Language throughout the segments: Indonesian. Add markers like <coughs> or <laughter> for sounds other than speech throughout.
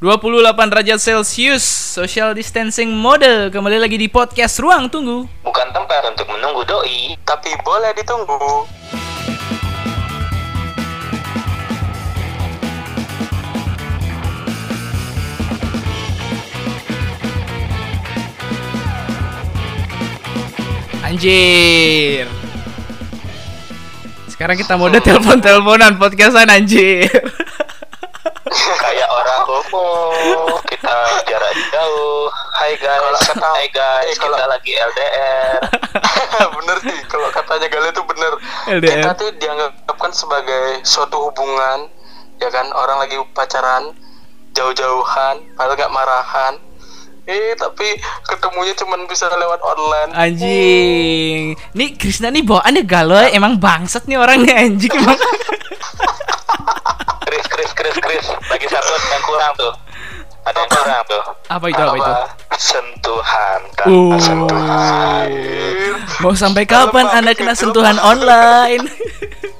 28 derajat Celcius Social distancing mode Kembali lagi di podcast Ruang Tunggu. Bukan tempat untuk menunggu doi Tapi boleh ditunggu. Anjir. Sekarang kita mode <laughs> telepon-teleponan podcastan anjir <laughs> Kayak orang homo Kita jarak jauh. Hai guys Kalau kata- Hai guys eh, kalau- Kita lagi LDR <laughs> Bener sih Kalau katanya Gale itu bener. LDR. Kita tuh dianggapkan sebagai suatu hubungan Ya kan? Orang lagi pacaran Jauh-jauhan Padahal gak marahan. Eh tapi ketemunya cuman bisa lewat online. Anjing. Nih Krisna nih bawaannya galau ya. Emang bangsat nih orangnya anjing. emang <laughs> Chris Chris Chris. Chris Lagi satu yang kurang tuh. Ada yang kurang tuh. Apa itu apa itu? Sentuhan kan Uh. Sentuhan. Mau sampai kapan anda kena sentuhan online <laughs>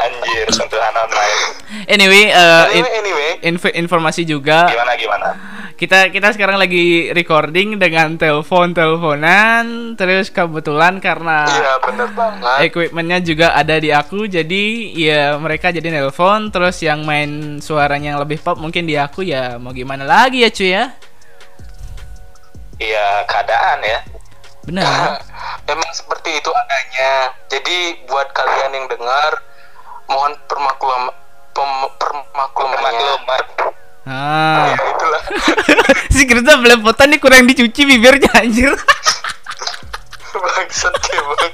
Anjir Sentuhan online Anyway, eh, in- Anyway, anyway inf- informasi juga. Gimana gimana? Kita kita sekarang lagi recording dengan telepon teleponan terus kebetulan karena Iya bener banget. equipmentnya juga ada di aku jadi ya mereka jadi nelpon terus yang main suaranya yang lebih pop mungkin di aku ya mau gimana lagi ya cuy ya? Iya keadaan ya. Benar <laughs> Memang seperti itu adanya. Jadi buat kalian yang dengar, mohon permaklum pem- permaklumannya. Ah Ya itulah. <laughs> si Krista belepotan nih kurang dicuci bibirnya anjir Bangsat ya bang.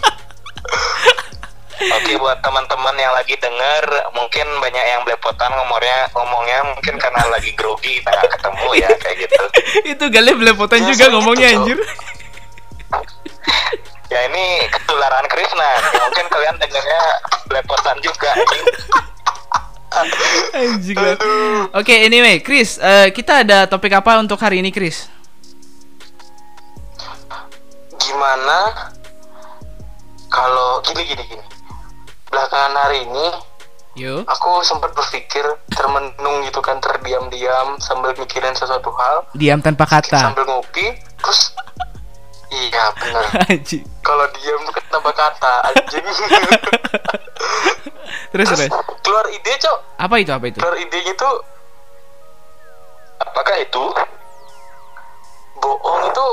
Oke buat teman-teman yang lagi denger mungkin banyak yang belepotan ngomongnya ngomongnya mungkin karena lagi grogi nggak ketemu ya kayak gitu. <laughs> itu gale belepotan Ya, juga ngomongnya itu, anjir Ya ini ketularan Krishna. Mungkin kalian dengernya belepotan juga. <laughs> anjing. oke anyway Chris eh, kita ada topik apa untuk hari ini Chris Gimana kalau gini gini gini. Belakangan hari ini yuk aku sempat berpikir termenung gitu kan terdiam-diam sambil mikirin sesuatu hal diam tanpa kata sambil ngopi terus iya bener <laughs> anjing. Kalau diam tuh tambah kata anjing. <laughs> Terus terus keluar ide cok. Apa itu apa itu? Keluar idenya tuh Apakah itu? bohong itu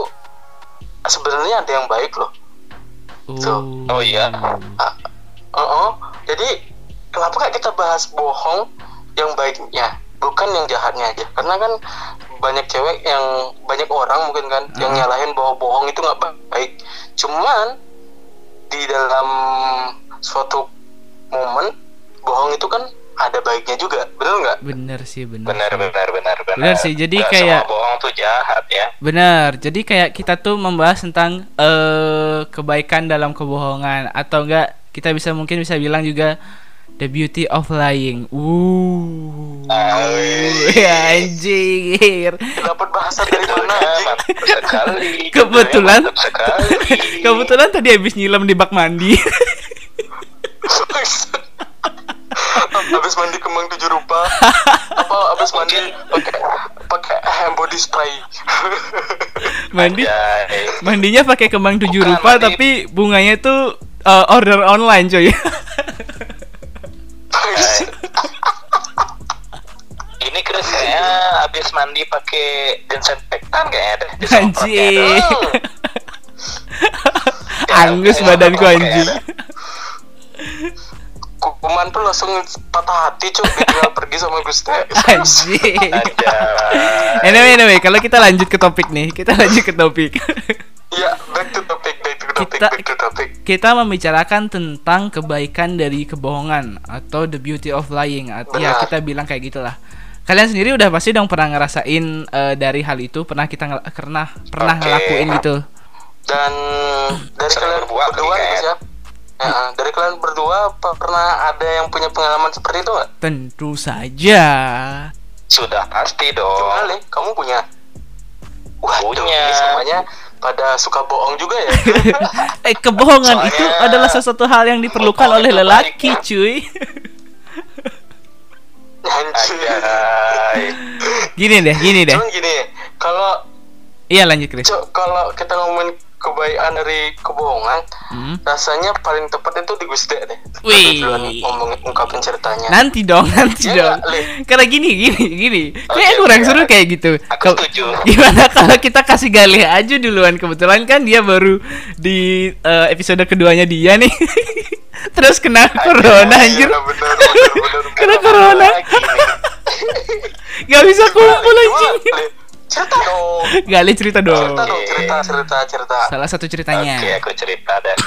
sebenarnya ada yang baik loh. Oh, Oh iya. Ah, uh-uh. jadi kenapa nggak kita bahas bohong yang baiknya bukan yang jahatnya aja karena kan banyak cewek yang banyak orang mungkin kan yang Hmm. nyalahin bahwa bohong itu nggak baik cuman di dalam suatu momen bohong itu kan ada baiknya juga bener nggak bener sih bener Benar benar benar benar. Benar sih, jadi Nggak kayak- semua bohong tuh jahat ya. Benar. Jadi kayak kita tuh membahas tentang eh kebaikan dalam kebohongan atau enggak kita bisa mungkin bisa bilang juga the beauty of lying. Uh. Ya anjir. dapat bahasa dari mana sekali. Kebetulan sekali. Kebetulan tadi habis nyilam di bak mandi. <laughs> habis mandi kembang tujuh rupa apa habis mandi pakai pakai hand body spray <laughs> mandi mandinya pakai kembang tujuh Bukan, rupa mandi- tapi bunganya tuh eh, order online coy. <laughs> Ini Chris kayaknya habis mandi pakai disinfektan kayaknya deh. Anjing. Angus badanku anjing. kuman tuh langsung patah hati cuk tinggal pergi sama Gusti Anjing. Anyway, anyway, kalau kita lanjut ke topik nih, kita lanjut ke topik. ya back to topic Kita- kita membicarakan tentang kebaikan dari kebohongan atau the beauty of lying. Ya, Benar. kita bilang kayak gitulah. Kalian sendiri udah pasti dong pernah ngerasain eh, dari hal itu, pernah kita ngel- pernah pernah Oke. ngelakuin gitu. dan dari Sering kalian berbuat berdua nih, itu kayak. siap Ya, dari kalian berdua apa pernah ada yang punya pengalaman seperti itu nggak? Tentu saja. Sudah pasti dong. Le? Kamu punya? Waduh, Punya. ini semuanya pada suka bohong juga ya? <laughs> Eh, kebohongan Soalnya- itu adalah sesuatu hal yang diperlukan oleh lelaki, baik. cuy. Anjay. Gini deh, gini deh. cuman gini kalau Iya lanjut Chris. Kalau kita ngomongin kebaikan dari kebohongan Hmm. rasanya paling tepat itu di Gusti deh Wih. Ungkapin ceritanya Nanti dong, nanti Iya dong. Le? Karena gini, gini, gini. Kayak Oke, kurang seru kayak gitu. Aku setuju. <laughs> Gimana kalau kita kasih Galih aja duluan? Kebetulan kan dia baru di eh, episode keduanya dia nih. <laughs> Terus kena corona anjir. Iya, bener, bener, bener, <laughs> bener. Kena corona. Gak bisa kumpul anjing. Cerita dong <laughs> Galih cerita dong. cerita dong cerita cerita cerita Salah satu ceritanya. Oke, aku cerita deh.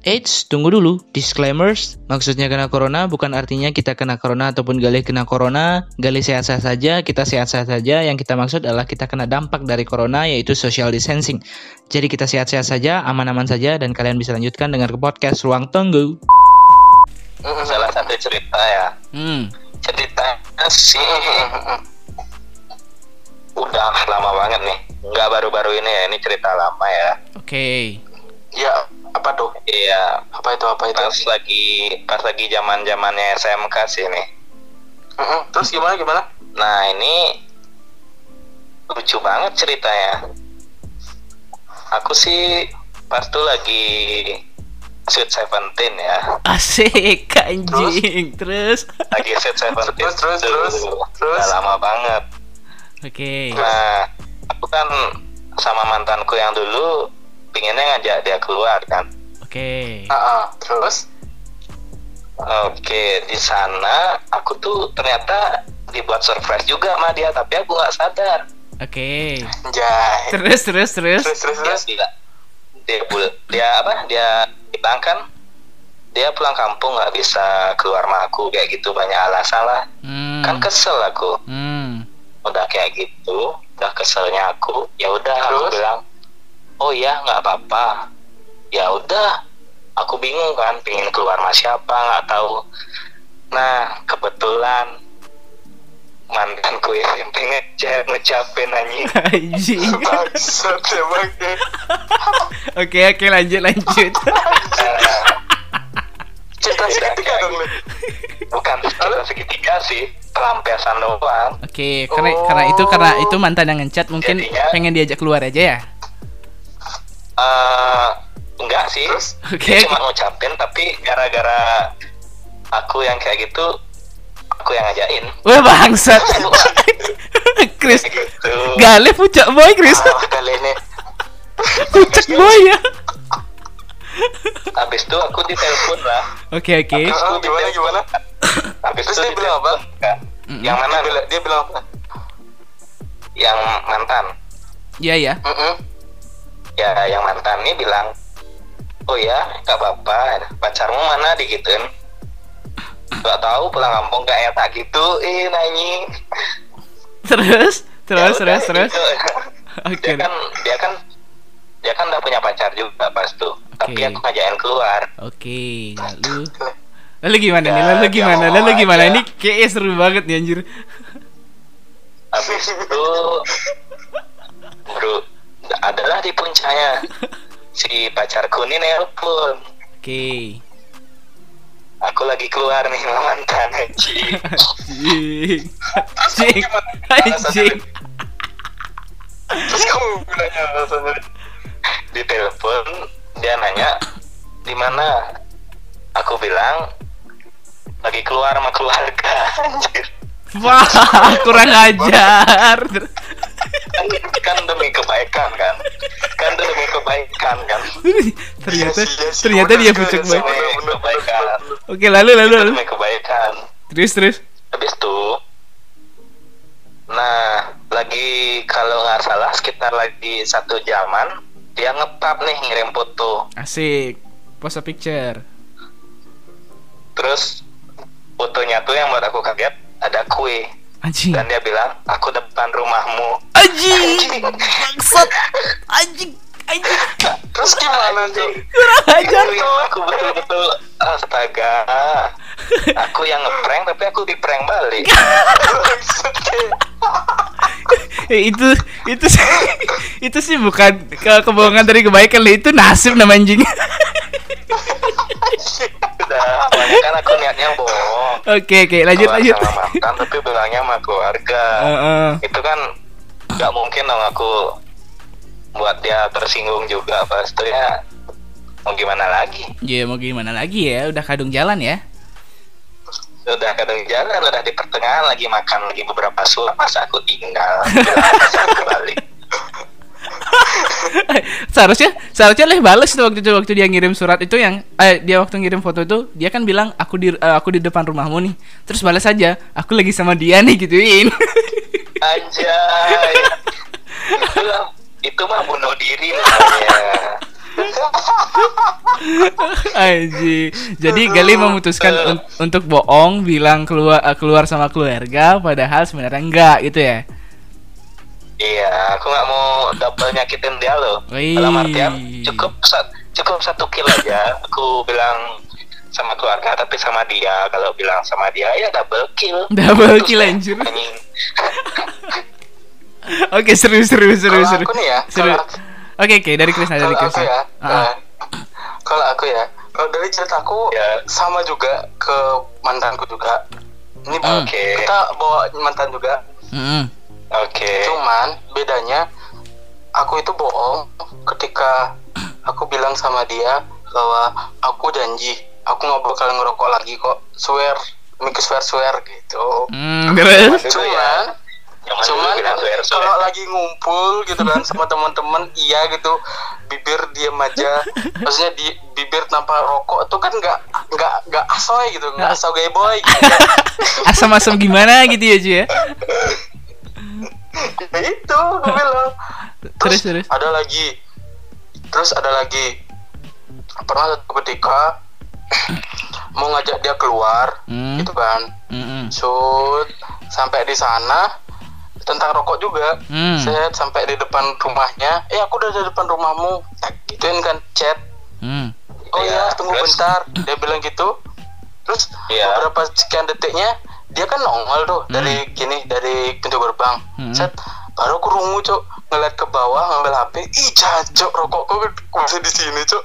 Eits, tunggu dulu. Disclaimers, maksudnya kena corona bukan artinya kita kena corona ataupun Galih kena corona. Galih sehat-sehat saja, kita sehat-sehat saja. Yang kita maksud adalah kita kena dampak dari corona yaitu social distancing. Jadi kita sehat-sehat saja, aman-aman saja dan kalian bisa lanjutkan dengan ke podcast Ruang Tunggu. Salah satu cerita ya. Hmm. Ceritanya sih. Udah lama banget nih. Nggak baru-baru ini ya. Ini cerita lama ya. Oke. ya apa tuh Iya, apa itu apa itu pas lagi pas lagi zaman zamannya SMK sih nih. Mm-mm. terus gimana gimana Nah ini lucu banget ceritanya. Aku sih pas tuh lagi Sweet Seventeen ya, Asik anjing. Terus. lagi Sweet Seventeen Terus, terus, terus, terus. udah lama banget. Oke. Nah aku kan sama mantanku yang dulu pinginnya ngajak dia keluar kan. Oke. ah ah. terus Oke di sana aku tuh ternyata dibuat surprise juga sama dia tapi aku nggak sadar. Oke. jai Terus terus terus. terus terus dia terus dia bul- dia apa dia bilang kan dia pulang kampung nggak bisa keluar sama aku kayak gitu banyak alasan lah Hmm. kan kesel aku Hmm. Udah kayak gitu udah keselnya aku ya udah aku bilang oh ya nggak apa-apa ya udah aku bingung kan pingin keluar sama siapa nggak tahu nah kebetulan mantanku SMP ngechat ngecapin anjing <laughs> Anjing. ya. Oke oke lanjut lanjut. <laughs> Cerita kayak dong Le. Bukan cerita segitiga sih pelampiasan doang Oke, karena Oh. karena itu karena itu mantan yang ngechat mungkin Jadinya- pengen diajak keluar aja ya. eh enggak sih terus Oke. Dia cuma ngucapin tapi gara-gara aku yang kayak gitu aku yang ngajain Wah bangsat. <laughs> Chris. Gitu Gale pucak boy Chris. ah kali ini <laughs> Pucak boy ya. habis itu aku ditelepon lah Oke oke. Ah, ah, gimana gimana habis Terus itu dia bilang apa? Mm-mm. yang mana dia bilang, dia bilang apa yang mantan Iya ya. Mm-mm. ya yang mantan ini bilang oh ya nggak apa-apa pacarmu mana digituin nggak tahu pulang kampung kayak tak gitu eh nanyi Terus terus Ya terus terus. gitu. <laughs> Oke. dia kan dia kan dia kan udah punya pacar juga pas tuh tapi Oke. aku ngajakin keluar Oke, lalu <laughs> Lalu gimana nih? Lalu gimana? Lalu gimana? Ini kayaknya seru banget nih anjir. habis itu bro adalah di puncaknya si pacarku ini nelpon Oke. aku lagi keluar nih sama mantan anjing Anjing. Anjing. Anjing. terus kamu bilangnya alasannya di telepon dia nanya di mana aku bilang lagi keluar sama keluarga anjir Wah, kurang ajar. kan, kan demi kebaikan kan kan demi kebaikan kan ternyata sih, iya sih, ternyata dia pucuk banget. kebaikan Oke, lalu lalu lalu. demi kebaikan Terus terus. habis itu nah lagi kalau nggak salah sekitar lagi satu jaman dia ngepap nih ngirim foto Asik. Pose picture. terus fotonya tuh yang buat aku kaget ada kue Anjing. dan dia bilang aku depan rumahmu Anjing. Bangsat. Anjing. Anjing. terus gimana tuh Kurang ajar. Aku betul-betul astaga aku yang ngeprank tapi aku di prank balik. <laughs> Eh, itu itu sih itu sih bukan ke kebohongan dari kebaikan itu nasib nama anjing <laughs> udah kan aku niatnya bohong. Oke oke lanjut Keluar lanjut. sama makan tapi bilangnya sama keluarga. Heeh. itu kan nggak mungkin dong aku buat dia tersinggung juga pasti ya mau gimana lagi? Ya mau gimana lagi ya? Udah kadung jalan ya. udah kadang jalan udah di pertengahan lagi makan lagi beberapa suap masa aku tinggal? <laughs> Masa aku balik <laughs> <laughs> seharusnya seharusnya leh bales tuh waktu itu waktu dia ngirim surat itu yang eh dia waktu ngirim foto itu dia kan bilang aku di eh, aku di depan rumahmu nih terus balas aja aku lagi sama dia nih gituin <laughs> Anjay. itu, itu mah bunuh diri namanya. Aji. <laughs> Jadi Gali memutuskan un- untuk bohong bilang keluar eh, keluar sama keluarga padahal sebenarnya enggak gitu ya. Iya, aku nggak mau double nyakitin dia loh. Wih. Dalam artian cukup cukup satu kill aja. Aku bilang sama keluarga tapi sama dia kalau bilang sama dia ya double kill. Double Terus kill, anjir. anjing. <laughs> Oke, seru seru seru Kalau seru. aku nih ya, Seru. Oke, oke, dari Krisna dari kalau aku Krisna. ya eh, kalau aku ya kalau dari cerita aku Ya. sama juga ke mantanku juga ini Hmm. Oke. kita bawa mantan juga mm-mm. Oke. cuman bedanya aku itu bohong ketika aku bilang sama dia bahwa aku janji aku nggak bakal ngerokok lagi kok swear make swear swear gitu Hmm, terus. Dulu ya. cuman cuman swear, swear. kalau lagi ngumpul gitu kan sama teman-teman iya gitu bibir diem aja maksudnya di bibir tanpa rokok tuh kan nggak nggak nggak asoy gitu nggak asoy gay boy gitu kan. <laughs> Asam-asam gimana gitu ya, Cu ya? Ya itu gue bilang Terus terus. ada lagi terus ada lagi pernah satu ketika mau ngajak dia keluar Hmm. gitu kan Mm-mm. shoot sampai di sana tentang rokok juga Hmm. saya sampai di depan rumahnya eh aku udah di depan rumahmu tak gituin kan chat Hmm. oh Iya, ya tunggu terus? bentar dia bilang gitu terus Iya. beberapa sekian detiknya dia kan nongol tuh dari gini dari pintu gerbang. Hmm. set baru aku rungu cok ngeliat ke bawah ngambil hp ih jancok rokokku masih di sini cok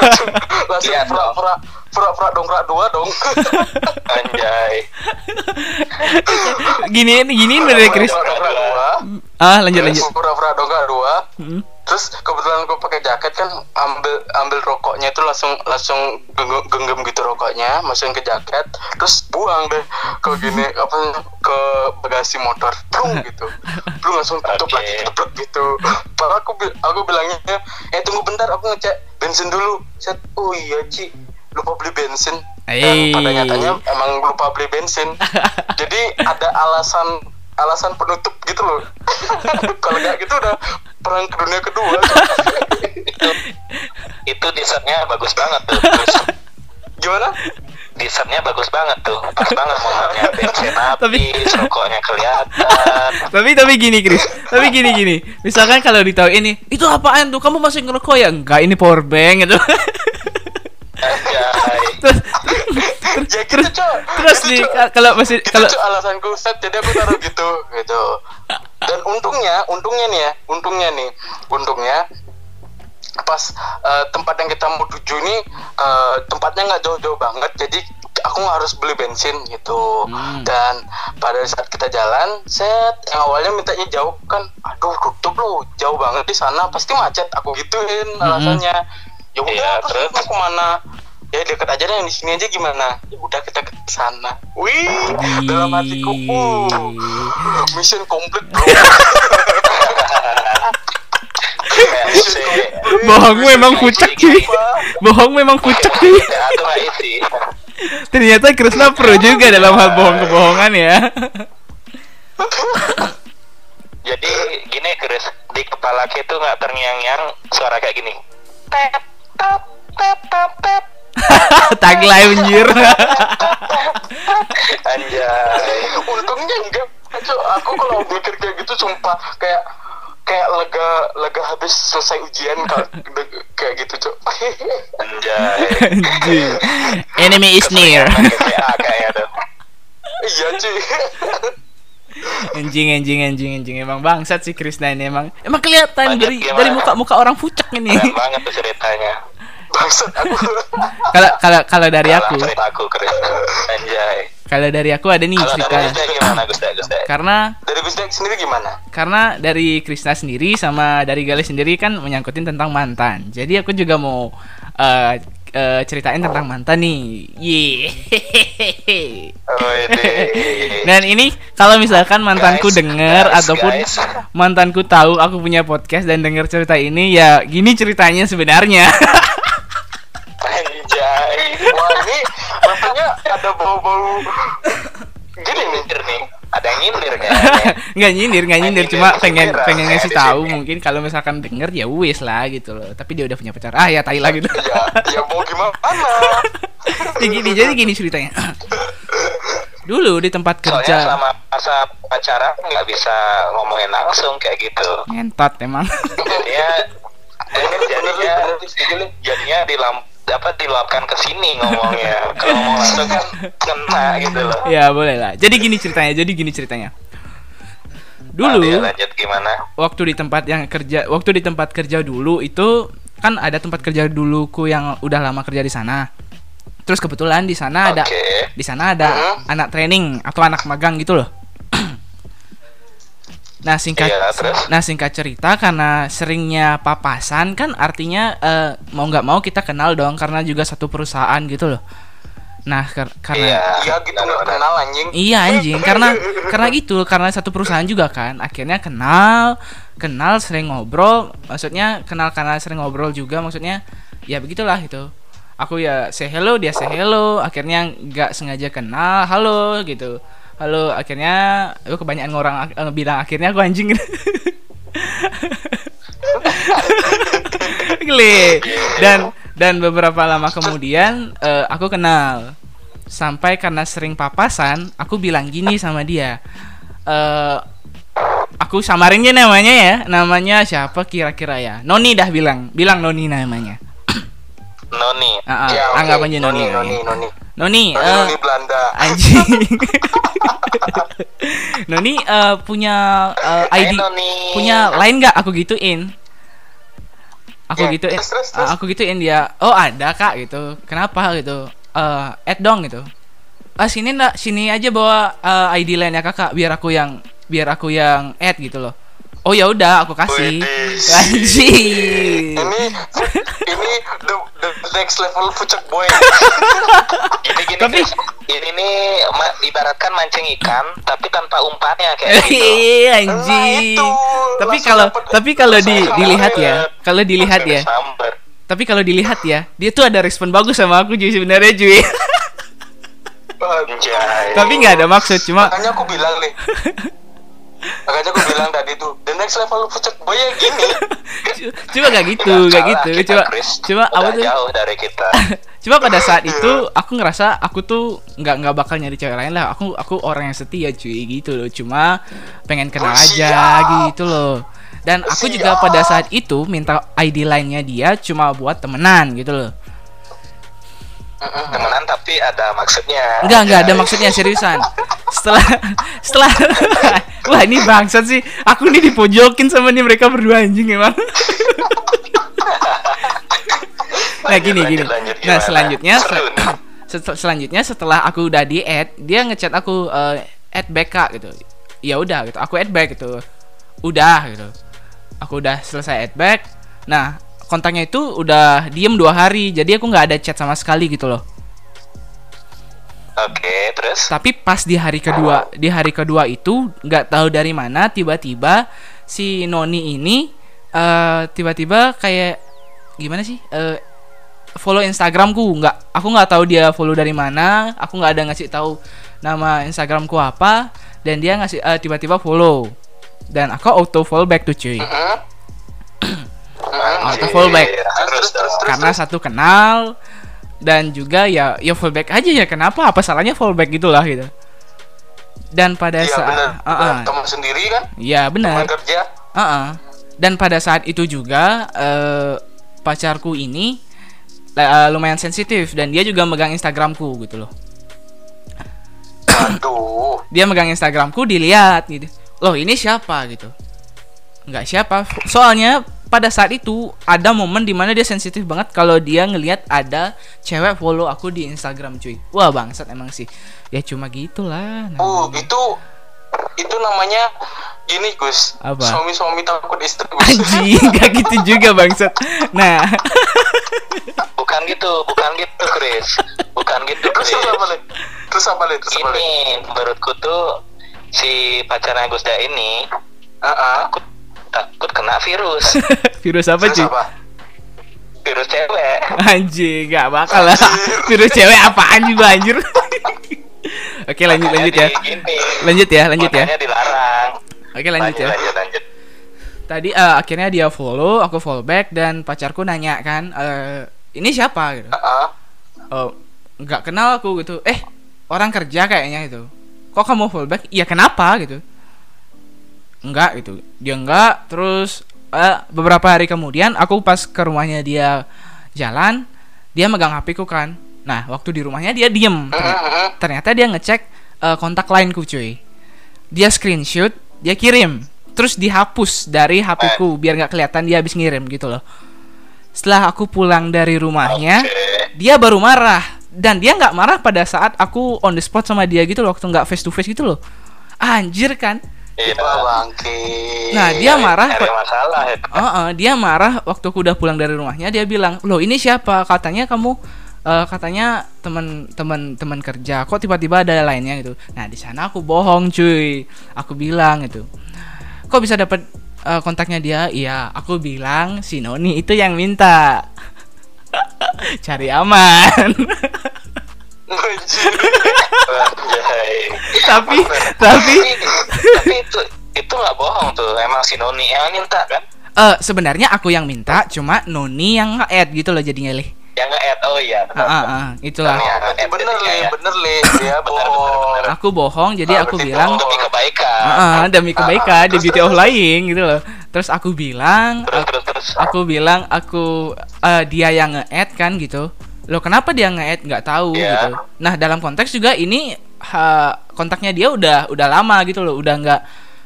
<laughs> langsung Iya, pura-pura pura-pura dongkrak dua dong. <laughs> Anjay. Gini gini dari dua. Ah, lanjut lanjut. pura-pura dongkrak dua. Hmm. Terus kebetulan aku pakai jaket kan ambil ambil rokoknya itu langsung langsung genggam, genggam gitu rokoknya masukin ke jaket terus buang deh ke gini <laughs> apa ke bagasi motor plung gitu. Plung langsung tutup Oke. lagi jeblok gitu. Padahal aku aku bilangnya eh tunggu bentar aku ngecek bensin dulu. Set oh iya Ci lupa beli bensin. Dan Hey. pada nyatanya emang lupa beli bensin. <laughs> Jadi ada alasan alasan penutup gitu loh. <laughs> Kalau nggak gitu udah perang ke dunia kedua. Itu itu desainnya bagus banget tuh. Terus gimana? Desainnya bagus banget tuh. Pas banget momennya bensin Tapi- habis, rokoknya kelihatan. tapi tapi gini Kris tapi gini gini. Misalkan kalau ditahu ini itu apaan tuh? Kamu masih ngerokok ya? Enggak ini power bank gitu <laughs> Anjay. <laughs> terus ya gitu cok terus Gitu, nih Cok. kalau masih itu kalau Cok, alasanku set jadi aku taruh gitu gitu dan untungnya untungnya nih ya untungnya nih untungnya pas eh, tempat yang kita mau tuju ini eh, tempatnya nggak jauh-jauh banget jadi aku nggak harus beli bensin gitu Hmm. dan pada saat kita jalan set yang awalnya mintanya jauh kan aduh tutup loh jauh banget di sana pasti macet aku gituin alasannya ya udah Iya, terus? terus? mau ke mana? Ya deket aja deh yang di sini aja gimana? Ya udah kita ke sana. Wih dalam hatiku uh, mission complete bro. Bohong memang pucak cuy. Bohong memang nggak isi. ternyata Krisna pro juga dalam hal bohong kebohongan ya. Jadi gini Chris, di kepala kita nggak terngiang-ngiang suara kayak gini. Tep tep. <laughs> tagline anjir Anjay. untungnya enggak aku kalau mikir kayak gitu sumpah kayak kayak lega lega habis selesai ujian kayak gitu cok Anjay. Anjir. enemy is near iya cuy anjing anjing anjing anjing emang bangsat sih Krisna ini emang emang kelihatan dari gimana? dari muka muka orang pucak ini Keren banget tuh ceritanya. bangsat aku Kalau kalau kalau dari aku, cerita aku. Anjay. kalau dari aku ada nih cerita. dari gimana Karena dari sendiri gimana karena dari Krisna sendiri sama dari Galih sendiri kan menyangkutin tentang mantan. Jadi aku juga mau eh, eh, ceritain tentang mantan nih. Yeay. Oh. Dan ini kalau misalkan mantanku Guys, denger guys, ataupun guys. mantanku tahu aku punya podcast dan denger cerita ini ya gini ceritanya sebenarnya. Anjay. wah ini ada bau-bau Gini nih. Ada yang nyindir kan? <laughs> nggak nyindir, nggak nyindir, cuma pengen nyindir, pengen ngasih di tahu mungkin kalau misalkan denger ya wis lah gitu loh. Tapi dia udah punya pacar. Ah ya tai lah gitu. ya ya mau gimana <laughs> Ya gini, jadi gini ceritanya. <laughs> Dulu di tempat Soalnya kerja selama masa pacaran nggak bisa ngomongin langsung kayak gitu. ngentot emang. Jadinya jadinya jadinya dilam apa diluapkan ke sini ngomongnya. Kalau ngomong langsung kan kena gitu loh. ya boleh lah. Jadi gini ceritanya, jadi gini ceritanya. Dulu Nah, lanjut gimana? waktu di tempat yang kerja waktu di tempat kerja dulu itu kan ada tempat kerja duluku yang udah lama kerja di sana terus kebetulan di sana ada Oke. di sana ada Mhm. anak training atau anak magang gitu loh nah singkat Iya, terus? nah singkat cerita karena seringnya papasan kan artinya eh, mau nggak mau kita kenal dong karena juga satu perusahaan gitu loh nah kar- karena Iya. iya gitu nggak benar-benar. kenal anjing Iya anjing karena karena gitu karena satu perusahaan juga kan akhirnya kenal kenal sering ngobrol maksudnya kenal karena sering ngobrol juga maksudnya ya begitulah gitu aku ya say hello dia say hello akhirnya nggak sengaja kenal halo gitu halo akhirnya aku kebanyakan orang ak- eh, bilang akhirnya aku anjing. <laughs> Gile. dan dan beberapa lama kemudian eh, aku kenal. Sampai karena sering papasan aku bilang gini sama dia. Eh aku samarinnya namanya ya. Namanya siapa kira-kira ya? Noni dah bilang. Bilang Noni namanya. Noni. Ah, ah, Ya, anggap aja Noni Noni Noni Noni. Noni eh, Noni Belanda. Anjing <laughs> Noni eh, punya eh, Hai, ID Noni. punya lain nggak? Aku gituin. Aku Ya, gituin. terus, terus, terus. aku gituin dia. Oh ada kak gitu. Kenapa gitu? Eh add dong gitu. Ah sini ndak sini aja bawa eh, ID lainnya kakak biar aku yang biar aku yang add gitu loh oh ya udah aku kasih anjing ini ini the, the next level pucuk boy Gini gini Tapi- ini nih ma- ibaratkan mancing ikan tapi tanpa umpannya kayak <laughs> gitu. Iya anjing. Nah, itu. Tapi kalau tapi kalau di dilihat ya, kalau dilihat ya, tapi kalau dilihat ya, dia tuh ada respon bagus sama aku cuy sebenarnya. Anjay. tapi nggak ada maksud cuma makanya aku bilang nih <laughs> makanya aku bilang tadi tuh the next level pucuk boy ya gini <laughs> cuma nggak gitu, kalah gitu. kita, Cuma Chris. cuma apa tuh? jauh dari kita. <laughs> Cuma pada saat itu aku ngerasa aku tuh nggak nggak bakal nyari cewek lain lah. Aku aku orang yang setia cuy gitu loh. Cuma pengen kenal Oh, aja gitu loh. Dan aku juga pada saat itu minta ID lainnya dia cuma buat temenan gitu loh. Temenan tapi ada maksudnya. Enggak, enggak ada maksudnya seriusan. Setelah <laughs> setelah <laughs> wah ini bangsat sih. Aku nih dipojokin sama nih mereka berdua anjing emang. <laughs> nah gini lanjut, gini. lanjut, Nah selanjutnya sel- <clears throat> selanjutnya setelah aku udah di add dia ngechat aku eh, add back kak gitu. Ya udah gitu. Aku add back gitu. Udah gitu. Aku udah selesai add back. Nah kontaknya itu udah diem dua hari. Jadi aku nggak ada chat sama sekali gitu loh. Oke, terus Tapi pas di hari kedua, di hari kedua itu nggak tahu dari mana tiba-tiba si Noni ini eh tiba-tiba kayak gimana sih? eh follow Instagramku nggak aku nggak tahu dia follow dari mana aku nggak ada ngasih tahu nama Instagramku apa dan dia ngasih eh, tiba-tiba follow dan aku auto follow back tuh cuy Heeh. Auto follow back Harus dong. karena satu kenal dan juga ya ya fallback aja ya. Kenapa? Apa salahnya fallback gitulah gitu. Dan pada iya saat benar. Ah, ah. teman sendiri kan? Ya benar. Teman kerja. Ah, ah. dan pada saat itu juga eh, pacarku ini eh, lumayan sensitif dan dia juga megang Instagramku gitu loh. Aduh <coughs> dia megang Instagramku dilihat gitu. Loh ini siapa gitu. Nggak siapa. Soalnya pada saat itu ada momen di mana dia sensitif banget kalau dia ngelihat ada cewek follow aku di Instagram cuy wah bangsat emang sih ya cuma gitulah Oh, namanya. itu itu namanya gini Gus. Apa? Suami-suami takut istri Gus. anjing <laughs> gak gitu juga bangsat nah bukan gitu bukan gitu Chris bukan gitu Terus Chris terus apa Le? Terus apa Le? Terus apa Le? ini menurutku tuh si pacarnya Gusda ini Ah, ah. takut takut kena virus. <laughs> Virus apa apa? virus cewek. Anjing gak bakal lah. Virus cewek apaan juga anjir? <laughs> Oke lanjut Makanya lanjut ya. gini. lanjut ya lanjut ya. Dilarang. Oke lanjut ya. Lanjut lanjut tadi eh, akhirnya dia follow aku follow back dan pacarku nanya kan eh, ini siapa? gitu. Ah. oh nggak kenal aku gitu. Eh orang kerja kayaknya itu. Kok kamu follow back? Iya kenapa? gitu enggak gitu. Dia enggak terus eh, beberapa hari kemudian aku pas ke rumahnya dia jalan dia megang HP ku kan. Nah waktu di rumahnya dia diem. Ternyata- hmm, hmm. ternyata dia ngecek eh, kontak lain ku cuy. Dia screenshot dia kirim. Terus dihapus dari HP ku biar nggak kelihatan dia habis ngirim gitu loh. Setelah aku pulang dari rumahnya Oke. dia baru marah. Dan dia nggak marah pada saat aku on the spot sama dia gitu loh waktu nggak face to face gitu loh. Anjir kan Iya. Wah, bangke. Nah, dia marah, masalah ya. Oh, oh, dia marah waktu aku udah pulang dari rumahnya dia bilang loh ini siapa? Katanya kamu eh, katanya teman-teman teman kerja. Kok tiba-tiba ada lainnya gitu. Nah di sana aku bohong cuy. Aku bilang gitu. Kok bisa dapat eh, kontaknya dia? Iya. Aku bilang si Noni itu yang minta. <laughs> Cari aman. <laughs> tapi tapi tapi itu itu nggak bohong tuh emang si Noni yang minta kan eh sebenarnya aku yang minta cuma Noni yang nge-add gitu loh jadinya lih yang nge-add oh iya ah, ah, ah, itulah Iya, Berarti bener ya. bener Le. Dia <laughs> Bener, bener, bohong. bener. aku bohong jadi Ah, aku bilang demi kebaikan Ah, ah, demi kebaikan di beauty of lying gitu loh. Terus aku bilang, terus aku, terus terus aku bilang aku eh, dia yang nge-add kan gitu. Loh kenapa dia nge-add nggak tahu Iya. gitu. Nah, dalam konteks juga ini ha, kontaknya dia udah udah lama gitu loh, udah nggak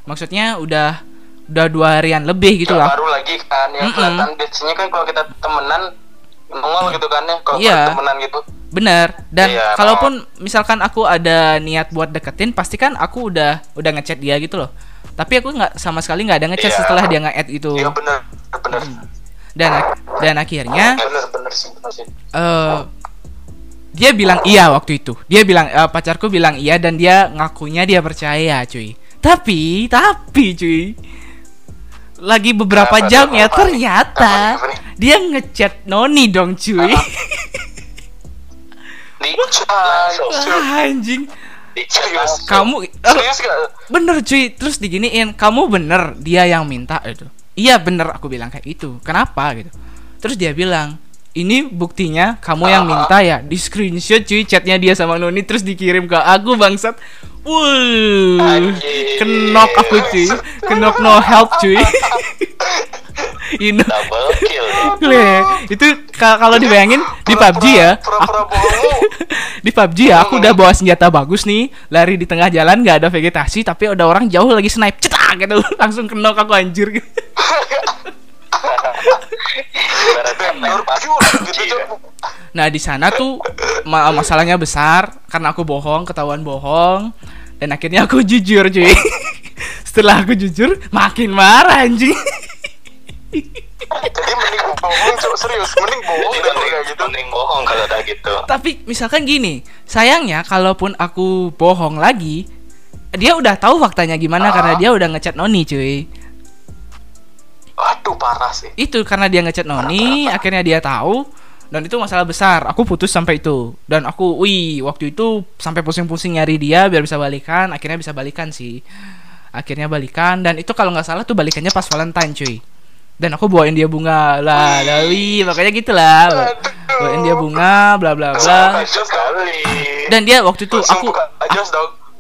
maksudnya udah udah dua harian lebih gitu lah. baru lagi kan yang Mm-mm. kelihatan biasanya kan kalau kita temenan nongol gitu kan ya kalau kita temenan gitu Bener. Dan Iya, kalaupun misalkan aku ada niat buat deketin, pasti kan aku udah udah ngechat dia gitu loh. Tapi aku nggak sama sekali nggak ada ngechat Iya. setelah dia nge-add itu. iya bener bener Dan dan akhirnya bener bener sih bener sih eh dia bilang iya waktu itu. Dia bilang eh, pacarku bilang iya dan dia ngakunya dia percaya, cuy. Tapi, tapi cuy. Lagi beberapa Kenapa, jam ya ternyata Kenapa, kenapa dia ngechat Noni dong, cuy. <laughs> Wah, anjing. Serius. Kamu serius gak bener cuy, terus diginiin, kamu bener dia yang minta itu. Iya bener aku bilang kayak gitu. Kenapa gitu? Terus dia bilang, ini buktinya kamu yang minta ya. Di screenshot cuy chatnya dia sama Noni terus dikirim ke aku bangsat. Wuh, kenok aku cuy, kenok no help cuy. <laughs> you know, double kill itu ka- kalau dibayangin di PUBG ya, bohong. <laughs> Di PUBG ya aku udah bawa senjata bagus nih. Lari di tengah jalan nggak ada vegetasi tapi ada orang jauh lagi snipe. Cetak gitu. <laughs> Langsung kenok aku anjir. gitu. Gitu PUBG Cok. ya. nah di sana tuh ma- masalahnya besar karena aku bohong ketahuan bohong dan akhirnya aku jujur cuy. <laughs> Setelah aku jujur makin marah anjing. Jadi mending bohong cok serius mending bohong kalau mending, kayak gitu. mending bohong kalau udah gitu. Tapi misalkan gini sayangnya kalaupun aku bohong lagi dia udah tahu faktanya gimana Ah. karena dia udah ngechat Noni cuy aduh parah sih. Itu karena dia ngechat Noni akhirnya dia tahu dan itu masalah besar. Aku putus sampai itu. Dan aku wih waktu itu sampai pusing-pusing nyari dia biar bisa balikan akhirnya bisa balikan sih. Akhirnya balikan dan itu kalau nggak salah tuh balikannya pas Valentine cuy. Dan aku bawain dia bunga lah Lawi makanya gitulah. Bawain dia bunga bla bla bla. Dan dia waktu itu aku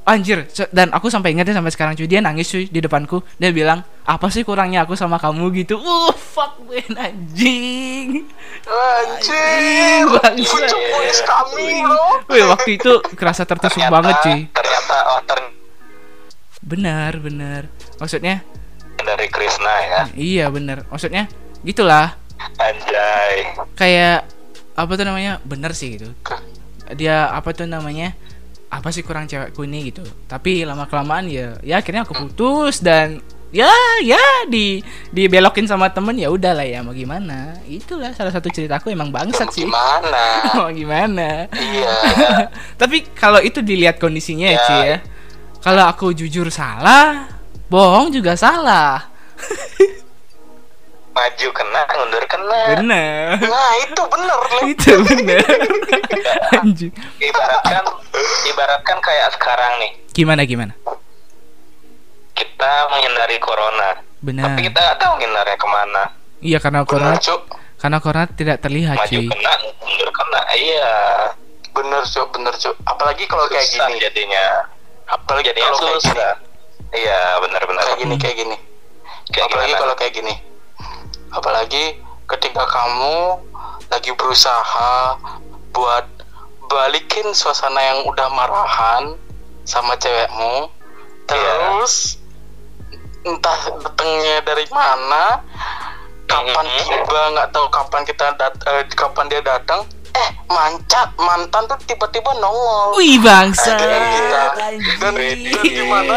anjir dan aku sampai ingatnya sampai sekarang cuy. Dia nangis cuy di depanku. Dia bilang apa sih kurangnya aku sama kamu? gitu. Uh fuck man anjing. Anjir Anjing, polis kami Wih, waktu itu kerasa tertusuk ternyata banget cuy. ternyata oh ternyata benar benar. Maksudnya? Dari Krishna ya? Iya benar. Maksudnya? Gitulah. Anjay. kayak apa tuh namanya? Bener sih gitu. Dia apa tuh namanya apa sih kurang cewekku ini? gitu. Tapi lama kelamaan ya ya akhirnya aku putus dan ya ya di dibelokin sama temen ya udah lah ya mau gimana? Itulah salah satu ceritaku emang bangsat sih. Gimana? <laughs> mau gimana? Iya. <laughs> tapi kalau itu dilihat kondisinya ya Ya. cuy ya. Kalau aku jujur salah bohong juga salah <laughs> Maju kena, mundur kena. bener Nah itu bener <laughs> nih. itu bener <laughs> anjing Ibaratkan, ibaratkan kayak sekarang nih. gimana gimana Kita menghindari corona. benar Tapi kita nggak tahu menghindarnya ke mana. iya karena corona Bener cuk. karena corona tidak terlihat Maju cuy kena, mundur kena. Iya. Bener cuk, bener cuk. Apalagi kalau kayak gini. jadinya. Apalagi Jadinya kalau kayak gini. Iya, benar-benar. Kayak gini, kayak gini. Kayak apalagi kalau kayak gini apalagi ketika kamu lagi berusaha buat balikin suasana yang udah marahan sama cewekmu terus entah datangnya dari mana kapan tiba nggak tahu kapan kita dat eh, kapan dia datang eh mancat mantan tuh tiba-tiba nongol. Wih bangsa. Dan, dan gimana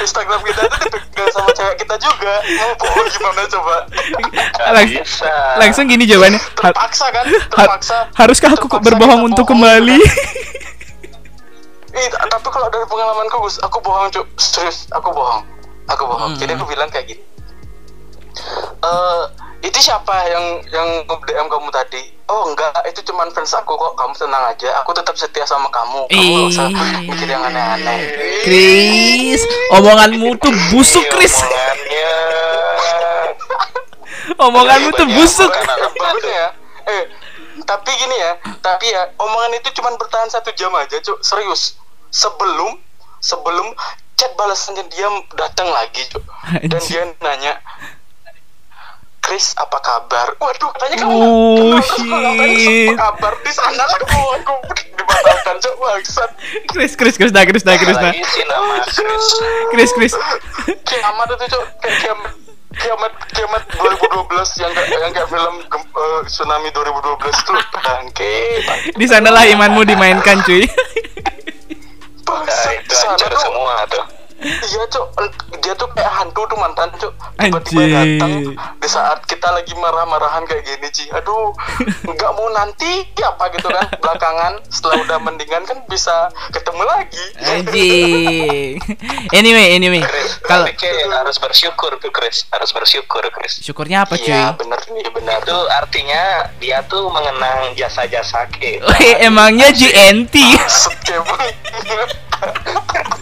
Instagram kita tuh dipegang sama cewek kita juga. Mau gimana coba? <laughs> Lang- bisa. langsung gini jawabannya. Ha- terpaksa kan? ha- terpaksa. haruskah aku terpaksa berbohong untuk bohong. kembali? Ih, tapi kalau dari pengalamanku Gus aku bohong cuk. Serius aku bohong. Aku bohong. Hmm. jadi aku bilang kayak gini. Eh itu siapa yang yang DM kamu tadi oh enggak. Itu cuman fans aku kok. Kamu tenang aja. Aku tetap setia sama kamu. Kamu nggak usah mikir yang aneh-aneh. Chris omonganmu tuh busuk Iya, Chris. <laughs> omonganmu tuh busuk. ya. Eh, tapi gini ya, tapi ya omongan itu cuma bertahan satu jam aja, cuk. Serius. Sebelum sebelum chat balasannya dia datang lagi, cuk. Dan dia nanya, Chris apa kabar? Waduh, katanya kamu Oh, shit. apa kabar di sana? Lah aku aku dibatalkan cuk bangsat. Chris Chris Chris dah Chris dah Chris dah. Lagi sih nama Chris. Chris Chris. Kiamat itu kayak kiamat kiamat kiamat 2012 yang kayak yang kayak film eh, tsunami 2012 tuh. Bangke di sanalah imanmu dimainkan cuy. Nah, bangsat itu di sana tuh. semua tuh. Iya cuk. Dia tuh kayak hantu tuh mantan cuk. Tiba-tiba datang di saat kita lagi marah-marahan kayak gini Ci. Aduh <laughs> nggak mau nanti apa gitu kan. Belakangan setelah udah mendingan kan bisa ketemu lagi. Anjing. <laughs> Anyway anyway. Kalau harus bersyukur tuh Chris, harus bersyukur Chris. syukurnya apa cuy? iya bener nih bener. Itu artinya dia tuh mengenang jasa-jasa ke. Emangnya GNT <laughs>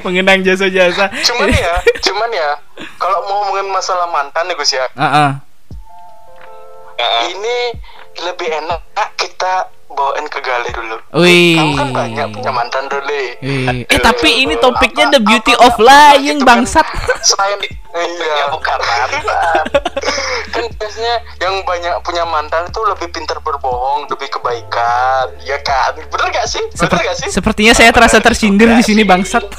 <laughs> mengenang jasa-jasa cuman ya <laughs> cuman ya kalau mau ngomongin masalah mantan nih Gus ya Heeh. Heeh. ini lebih enak kita bawain ke Gale dulu Wih. kamu kan banyak punya mantan dulu Wih. Eh tapi ini topiknya Apa- the beauty apa- of lying gitu kan. bangsat. selain Ya iya bukan mantan. kan biasanya yang banyak punya mantan itu lebih pintar berbohong lebih kebaikan ya kan bener gak sih bener Seper- gak sih sepertinya saya terasa tersindir di sini bangsat. <laughs>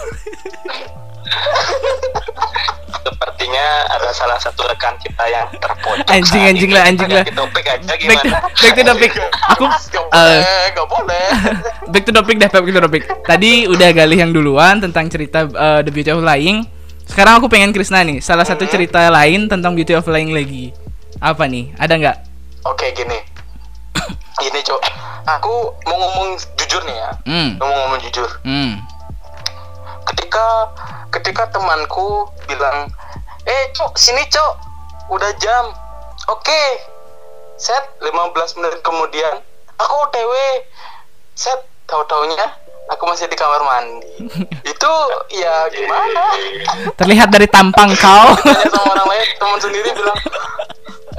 Sepertinya ada salah satu rekan kita yang terpojok. Anjing, anjing lah, anjing lah. aja Back to, gimana? back to topic. Aku Gak eh, boleh, boleh. <laughs> back to topic dah, back to topic. Tadi udah galih yang duluan tentang cerita eh, The Beauty of Lying. Sekarang aku pengen Krisna nih, salah satu Hmm. cerita lain tentang Beauty of Lying lagi. Apa nih? Ada nggak? Oke gini, <coughs> gini cok, aku mau ngomong jujur nih ya, Hmm. mau ngomong jujur. Hmm. Ketika ketika temanku bilang, eh cok sini cok, udah jam, oke, set 15 menit kemudian, aku OTW, set tahu taunya aku masih di kamar mandi. <laughs> Itu ya gimana? Terlihat dari tampang kau. <laughs> sama orang lain teman sendiri bilang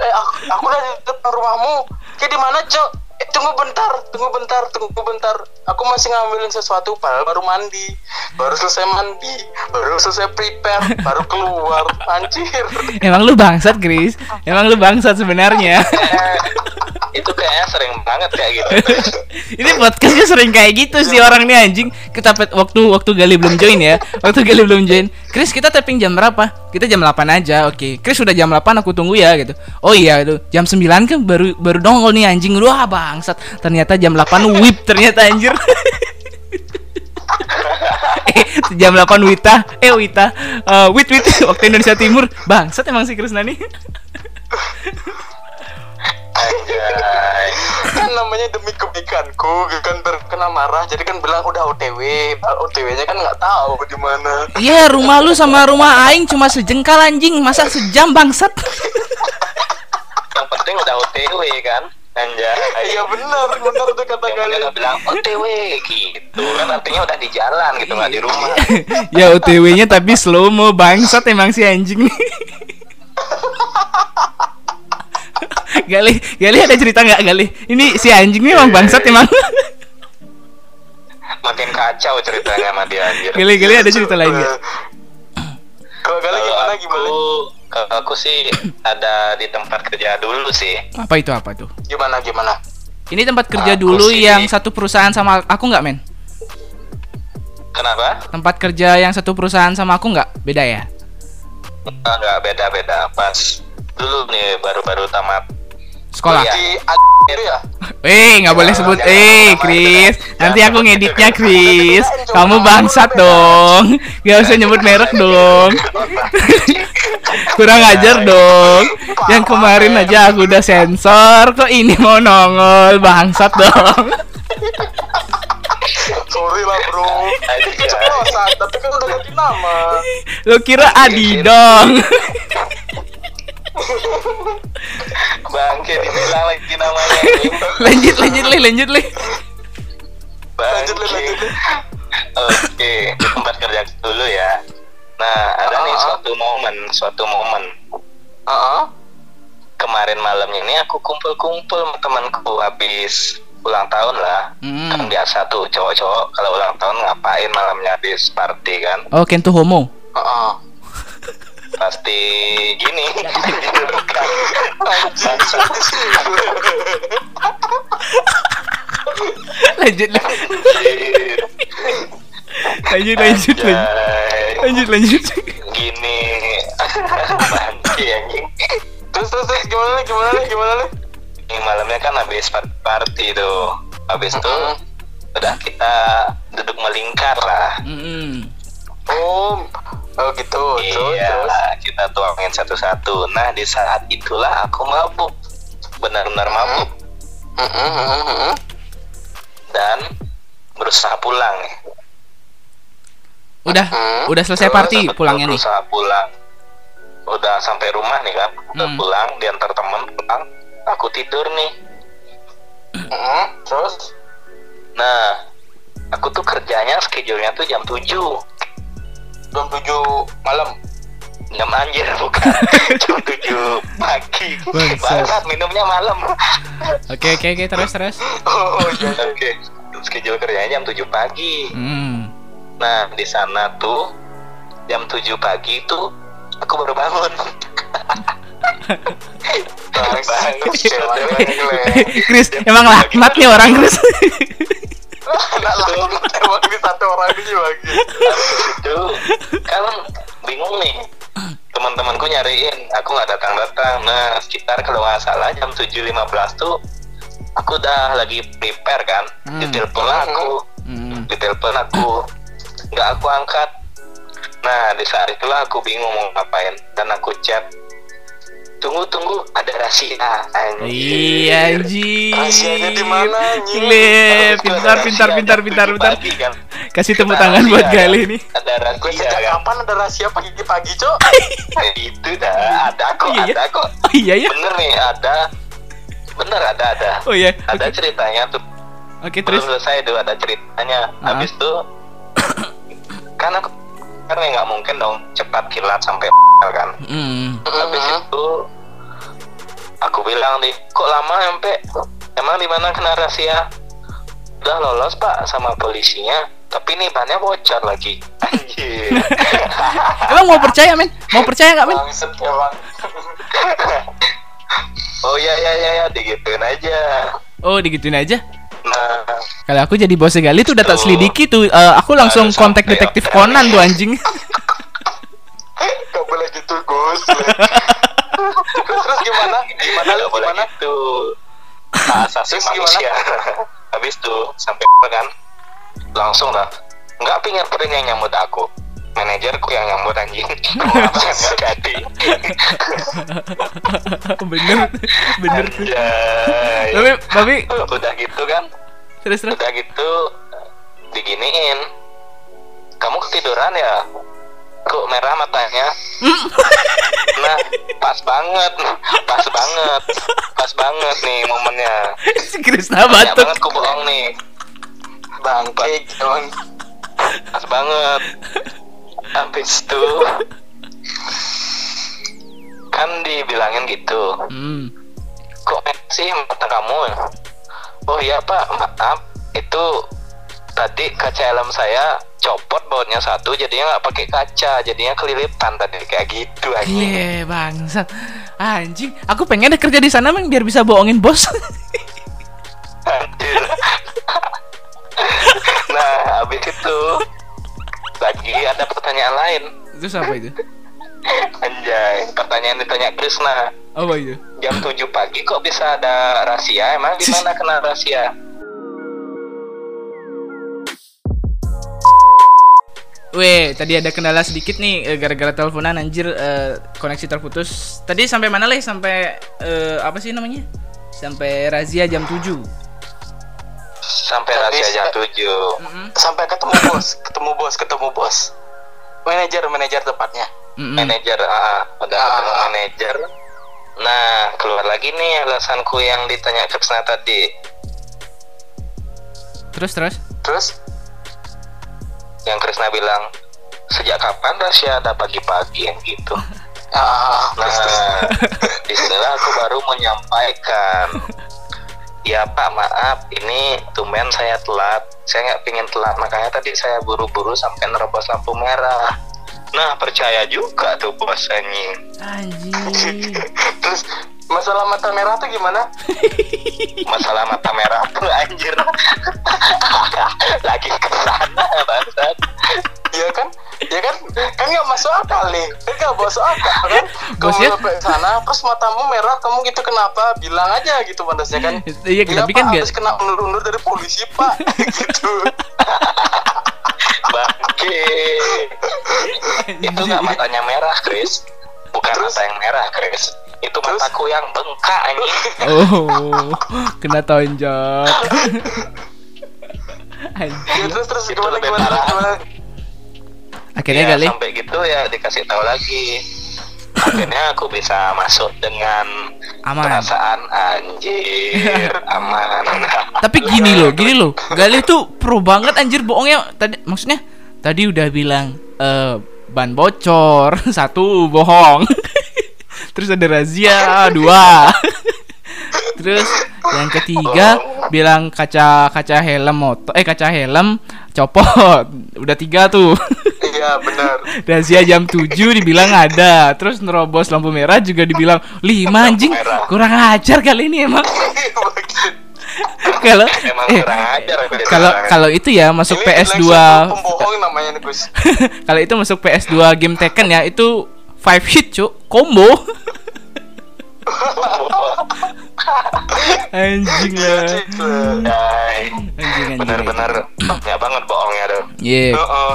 eh aku, aku udah di depan rumahmu. Kayak di mana cok tunggu bentar tunggu bentar tunggu bentar. Aku masih ngambilin sesuatu padahal baru mandi. Baru selesai mandi baru selesai prepare baru keluar. Anjir. Emang lu bangsat, Chris. Emang lu bangsat sebenarnya. Itu kayaknya sering banget kayak gitu <laughs> Ini podcastnya sering kayak gitu sih orang nih anjing. Kita waktu waktu Gali belum join ya. Waktu Gali belum join. Chris kita tapping jam berapa? Kita jam 8 aja. Oke. Chris udah jam 8 aku tunggu ya gitu. Oh iya itu jam 9 kan baru baru dongol nih anjing. Wah bangsat. Ternyata jam 8 whip ternyata anjir. <laughs> eh jam 8 Wita eh Wita Eh, Wit Wit <laughs> waktu Indonesia Timur bangsat emang si Chris Nani anjay kan namanya demi kebaikanku kan terkena marah. Jadi kan bilang udah OTW OTW nya kan nggak tahu di mana. Iya rumah lu sama rumah Aing cuma sejengkal anjing. Masa sejam bangsat? Yang penting udah OTW kan? Anjay. Iya benar benar tuh kata kalian. udah bilang OTW gitu. Kan artinya udah di jalan gitu nggak di rumah. <laughs> Ya OTW nya tapi slow mo bangsat emang si anjing. nih Gali, Gali ada cerita nggak Gali? Ini si anjing nih emang bangsat emang. <laughs> makin kacau ceritanya sama dia anjir Gali, Gali ada cerita lain nggak? kalau Kalau gimana aku, gimana kalau aku sih ada di tempat kerja dulu sih Apa itu apa tuh? gimana gimana Ini tempat kerja Aku dulu sih- yang satu perusahaan sama aku nggak men? kenapa Tempat kerja yang satu perusahaan sama aku nggak? Beda ya? Ah, nggak beda beda pas dulu nih baru-baru tamat Sekolah. Itu ya Eh, nggak boleh sebut. Eh, Chris. Nanti aku ngeditnya, Chris. Kamu bangsat dong. Gak usah nyebut merek dong. <laughs> Kurang ajar dong. Yang kemarin aja aku udah sensor, kok ini mau nongol bangsat dong. <laughs> sorry lah bro keceplosan tapi kan udah ganti nama Lo kira Adi dong. <laughs> bangke dibilang lagi namanya lanjut lanjut le, lanjut le. Lanjut, bangke lanjut, Le. oke di tempat kerja dulu ya nah ada nih Ah. suatu momen suatu momen Heeh. kemarin malamnya ini aku kumpul-kumpul sama temanku habis ulang tahun lah kan Hmm. biasa tuh cowok-cowok kalau ulang tahun ngapain malamnya habis party kan Oh, Kento homo. Heeh. Pasti gini. Lanjut le. Lanjut lanjut lanjut. Lanjut lanjut. gini. Terus terus terus gimana nih gimana nih gimana nih? Ini malamnya kan habis par- party tuh. Habis itu udah kita duduk melingkar lah. Oh oh gitu. Terus iya terus? kita tuangin satu-satu. Nah di saat itulah aku mabuk. Benar-benar mabuk. Heeh, heeh, heeh. dan berusaha pulang. Udah, Hmm. udah selesai Terus party pulangnya nih. berusaha pulang. Udah sampai rumah nih kan? Udah Hmm. pulang diantar temen pulang. Aku tidur nih. Heeh, terus? Nah aku tuh kerjanya schedule-nya tuh jam 7 jam 7 malam jam anjir <laughs> bukan jam 7 pagi bangsat minumnya malam Oke oke oke terus terus. oh iya iya. oke schedule kerjanya jam 7 pagi Hmm. nah di sana tuh jam 7 pagi tuh aku baru bangun <laughs> cewek gile. Chris, emang laknat nih orang Chris. <laughs> Nggak lanjut emang ini satu orang ini lagi itu kan bingung nih. Teman-temanku nyariin aku nggak datang-datang. Nah sekitar kalau nggak salah jam 7.15 tuh aku udah lagi prepare kan. Hmm. ditelepon aku. Hmm. ditelepon aku. Nggak aku angkat. Nah di saat itulah aku bingung mau ngapain. Dan aku chat tunggu tunggu ada rahasia anjir Iya anjing. Rahasianya di mana, anjing? Gile, Terus pintar pintar pintar pintar 7 pintar. pagi kan. Kasih tepuk tangan buat rahasia Gali kan. nih. ada rahasia sejak kan kapan ada rahasia pagi-pagi cok Nah, <laughs> itu dah ada kok Iya, iya. ada kok Oh iya ya. bener nih ada bener ada ada Oh iya. ada Oke. ceritanya tuh Oke, belum terus. selesai tuh ada ceritanya Ah. habis itu <coughs> kan aku karena nggak mungkin dong cepat kilat sampai kan Hmm. habis itu aku bilang di kok lama sampai emang di mana kena rahasia udah lolos pak sama polisinya tapi nih bannya bocor lagi anjir <laughs> Emang mau percaya, men? Mau percaya nggak, men? <laughs> Oh ya ya ya ya digituin aja Oh, digituin aja. nah Kalau aku jadi bosnya Gali tuh udah tak selidiki tuh. Eh, aku langsung Harus kontak detektif. Conan tuh anjing. <laughs> Gitu Gus <laughs> terus, terus gimana? Gimana lu gimana? gitu. Hak asasi Terus gimana? manusia <laughs> habis itu sampai kan? Langsung lah. Nggak pingin pernah yang nyambut aku. Manajerku yang nyambut anjing. <laughs> Nggak jadi. Bener, bener. Anjay. Tapi, tapi udah gitu kan? Terus terus. udah gitu diginiin. Kamu ketiduran ya kok merah matanya? <laughs> Nah pas banget. Pas banget. Pas banget nih momennya. Si Krisna banyak batuk. banget ku bohong nih. Bangke emang pas banget. Habis itu kan dibilangin gitu. Hmm. kok merah sih mata kamu? Oh iya pak. Maaf. Itu tadi kaca helm saya copot bautnya satu jadinya nggak pakai kaca jadinya kelilipan tadi kayak gitu aja Iya bangsat. Anjing Aku pengen deh kerja di sana Meng Biar bisa bohongin bos. Anjir. <laughs> nah habis itu lagi ada pertanyaan lain. Itu siapa itu? anjay pertanyaan ditanya Krisna. Apa itu? jam 7 pagi kok bisa ada rahasia? Emang di <laughs> mana kena rahasia Weh, tadi ada kendala sedikit nih eh, gara-gara teleponan anjir eh, koneksi terputus. Tadi sampai mana leh? Sampai eh, apa sih namanya? Sampai razia jam 7. sampai rahasia jam eh, 7 Mm-mm. sampai ketemu <coughs> bos ketemu bos ketemu bos manajer manajer tepatnya Mm-mm. manajer ah, udah Ah. ketemu manajer nah keluar lagi nih alasanku yang ditanya Krisna tadi Terus terus. terus yang Krisna bilang sejak kapan rahasia ada pagi-pagi yang gitu? <laughs> Ah. Nah di sinilah aku baru menyampaikan ya pak maaf ini tumben saya telat. Saya nggak pingin telat makanya tadi saya buru-buru sampai nerobos lampu merah nah percaya juga tuh bos anjing Anjing. <laughs> terus masalah mata merah tuh gimana <laughs> masalah mata merah tuh anjir <laughs> lagi ke sana bangsat Iya kan? Ya kan? Kan nggak masuk akal nih. Kan nggak masuk akal kan? Kamu sampai sana, terus matamu merah, kamu gitu kenapa? Bilang aja gitu pantasnya kan. Iya, tapi kan nggak- habis kena undur-undur dari polisi pak, gitu. Bangke itu nggak matanya merah Chris bukan Terus? mata yang merah Chris itu mataku yang bengkak anjing Oh, kena tonjok. Ya, Anjing. terus terus Itu gimana lebih gimana parah. gimana? Akhirnya ya, kali. sampai gitu ya dikasih tahu lagi akhirnya aku bisa masuk dengan Aman. perasaan anjir <laughs> aman Tapi gini loh, gini loh. <laughs> Gali tuh pro banget anjir bohongnya. Tadi maksudnya tadi udah bilang eh ban bocor, <laughs> satu bohong. Terus ada razia dua. Terus yang ketiga bilang kaca kaca helm motor eh kaca helm copot. Udah tiga tuh. Iya benar. <laughs> Razia jam 7 dibilang ada. Terus nerobos lampu merah juga dibilang 5 anjing. merah. Kurang ajar kali ini emang. <laughs> Kalau emang eh, aku dia kalau kalau itu ya masuk Ini PS2 bilang siapa pembohong namanya nih Gus. <laughs> kalau itu masuk PS2 game Tekken ya itu 5 hit cuk combo anjing Iya, lah anjing anjing benar-benar banyak banget bohongnya tuh yeah Heeh.